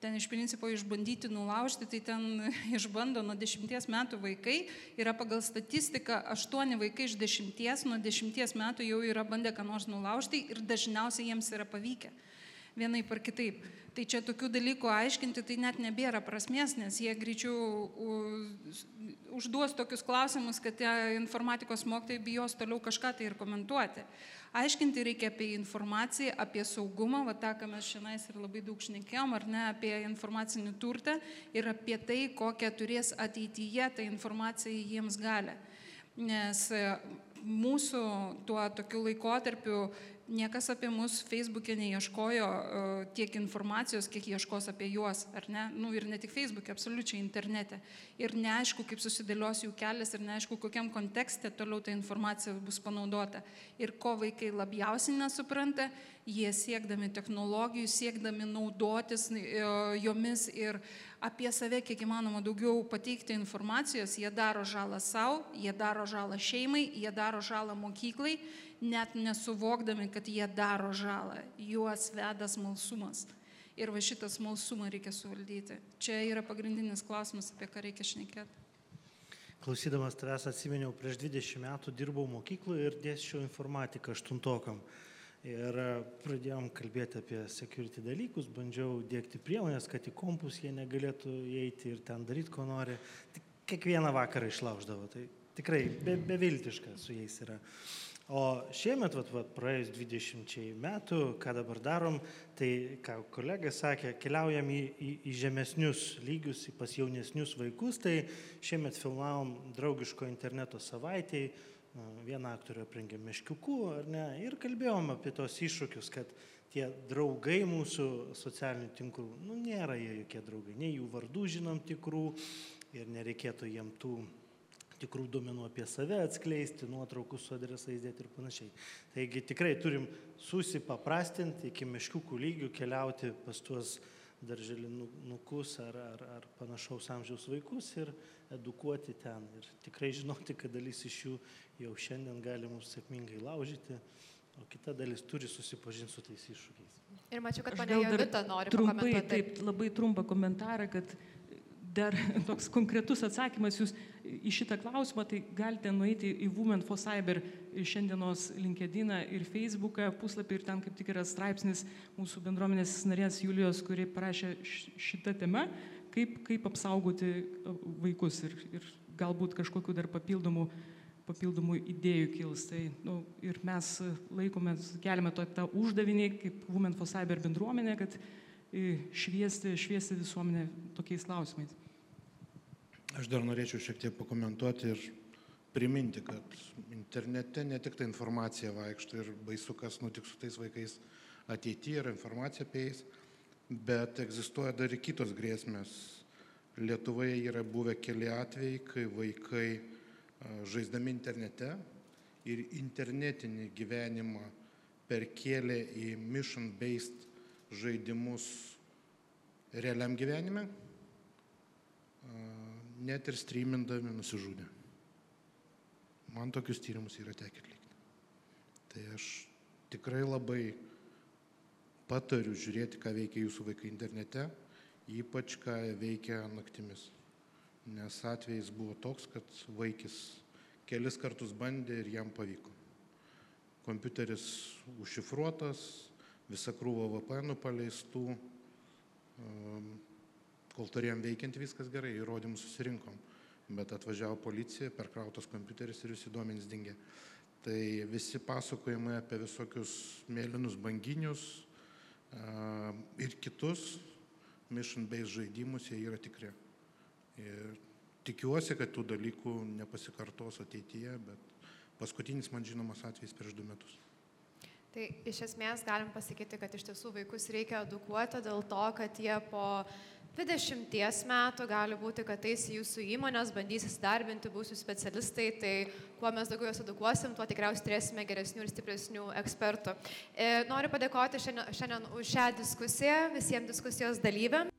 ten iš principo išbandyti nulaužti, tai ten išbando nuo dešimties metų vaikai, yra pagal statistiką aštuoni vaikai iš dešimties, nuo dešimties metų jau yra bandę ką nors nulaužti ir dažniausiai jiems yra pavykę vienai par kitaip. Tai čia tokių dalykų aiškinti, tai net nebėra prasmės, nes jie greičiau užduos tokius klausimus, kad tie informatikos mokytojai bijos toliau kažką tai ir komentuoti. Aiškinti reikia apie informaciją, apie saugumą, va tą, ką mes šiandien ir labai daug šnekėjom, ar ne, apie informacinį turtą ir apie tai, kokią turės ateityje ta informacija jiems gali. Nes e, mūsų tuo tokiu laikotarpiu niekas apie mus Facebook'e neieškojo uh, tiek informacijos, kiek ieškos apie juos, ar ne? Nu ir ne tik Facebook'e, absoliučiai internete. Ir neaišku, kaip susidėlios jų kelias ir neaišku, kokiam kontekste toliau ta informacija bus panaudota. Ir ko vaikai labiausiai nesupranta, jie siekdami technologijų, siekdami naudotis uh, jomis ir apie save kiek įmanoma daugiau pateikti informacijos, jie daro žalą savo, jie daro žalą šeimai, jie daro žalą mokyklai net nesuvokdami, kad jie daro žalą, juos veda smalsumas. Ir va šitą smalsumą reikia suvaldyti. Čia yra pagrindinis klausimas, apie ką reikia šnekėti. Klausydamas tavęs atsiminiau, prieš 20 metų dirbau mokykloje ir dėsčiau informatiką aštuntokam. Ir pradėjom kalbėti apie security dalykus, bandžiau dėkti priemonės, kad į kompus jie negalėtų įeiti ir ten daryti, ko nori. Tik kiekvieną vakarą išlauždavo. Tai tikrai be, beviltiška su jais yra. O šiemet, vat, vat, praėjus 20 metų, ką dabar darom, tai, ką kolega sakė, keliaujam į, į, į žemesnius lygius, į pas jaunesnius vaikus, tai šiemet filmavom draugiško interneto savaitėje, vieną aktorių aprengėm meškiukų, ar ne, ir kalbėjom apie tos iššūkius, kad tie draugai mūsų socialinių tinklų, nu nėra jie jokie draugai, nei jų vardų žinom tikrų ir nereikėtų jiem tų tikrų duomenų apie save atskleisti, nuotraukų su adresais dėti ir panašiai. Taigi tikrai turim susipaprastinti iki meškiukų lygių, keliauti pas tuos darželinukus ar, ar, ar panašaus amžiaus vaikus ir edukuoti ten. Ir tikrai žinoti, kad dalis iš jų jau šiandien gali mums sėkmingai laužyti, o kita dalis turi susipažinti su tais iššūkiais. Ir mačiau, kad ponia Jovita nori trumpai, taip, labai trumpą komentarą, kad dar toks konkretus atsakymas jūs į šitą klausimą, tai galite nueiti į Women for Cyber šiandienos LinkedIn ir Facebooką puslapį ir ten kaip tik yra straipsnis mūsų bendruomenės narės Julijos, kuri parašė šitą temą, kaip, kaip apsaugoti vaikus ir, ir galbūt kažkokiu dar papildomų papildomų idėjų kils. Tai, nu, ir mes laikome, keliame to, tą uždavinį kaip Women for Cyber bendruomenė, kad šviesti, šviesti visuomenę tokiais klausimais. Aš dar norėčiau šiek tiek pakomentuoti ir priminti, kad internete ne tik ta informacija vaikšto ir baisu, kas nutiks su tais vaikais ateityje ir informacija apie jais, bet egzistuoja dar ir kitos grėsmės. Lietuvoje yra buvę keli atvejai, kai vaikai žaisdami internete ir internetinį gyvenimą perkėlė į mission-based žaidimus realiam gyvenime, net ir streamindami nusižudė. Man tokius tyrimus yra tekę atlikti. Tai aš tikrai labai patariu žiūrėti, ką veikia jūsų vaikai internete, ypač ką veikia naktimis. Nes atvejais buvo toks, kad vaikis kelis kartus bandė ir jam pavyko. Kompiuteris užšifruotas, visa krūva VPN paleistų, kol turėjom veikiant viskas gerai, įrodymus susirinkom, bet atvažiavo policija, perkrautas kompiuteris ir visi duomenys dingė. Tai visi pasakojimai apie visokius mėlynus banginius a, ir kitus mission-based žaidimus, jie yra tikri. Ir tikiuosi, kad tų dalykų nepasikartos ateityje, bet paskutinis man žinomas atvejis prieš du metus. Tai iš esmės galim pasakyti, kad iš tiesų vaikus reikia edukuoti dėl to, kad jie po 20 metų gali būti, kad eis į jūsų įmonės, bandys įsidarbinti, būsiu specialistai, tai kuo mes daugiau juos edukuosim, tuo tikriausiai turėsime geresnių ir stipresnių ekspertų. E, noriu padėkoti šiandien, šiandien už šią diskusiją visiems diskusijos dalyviams.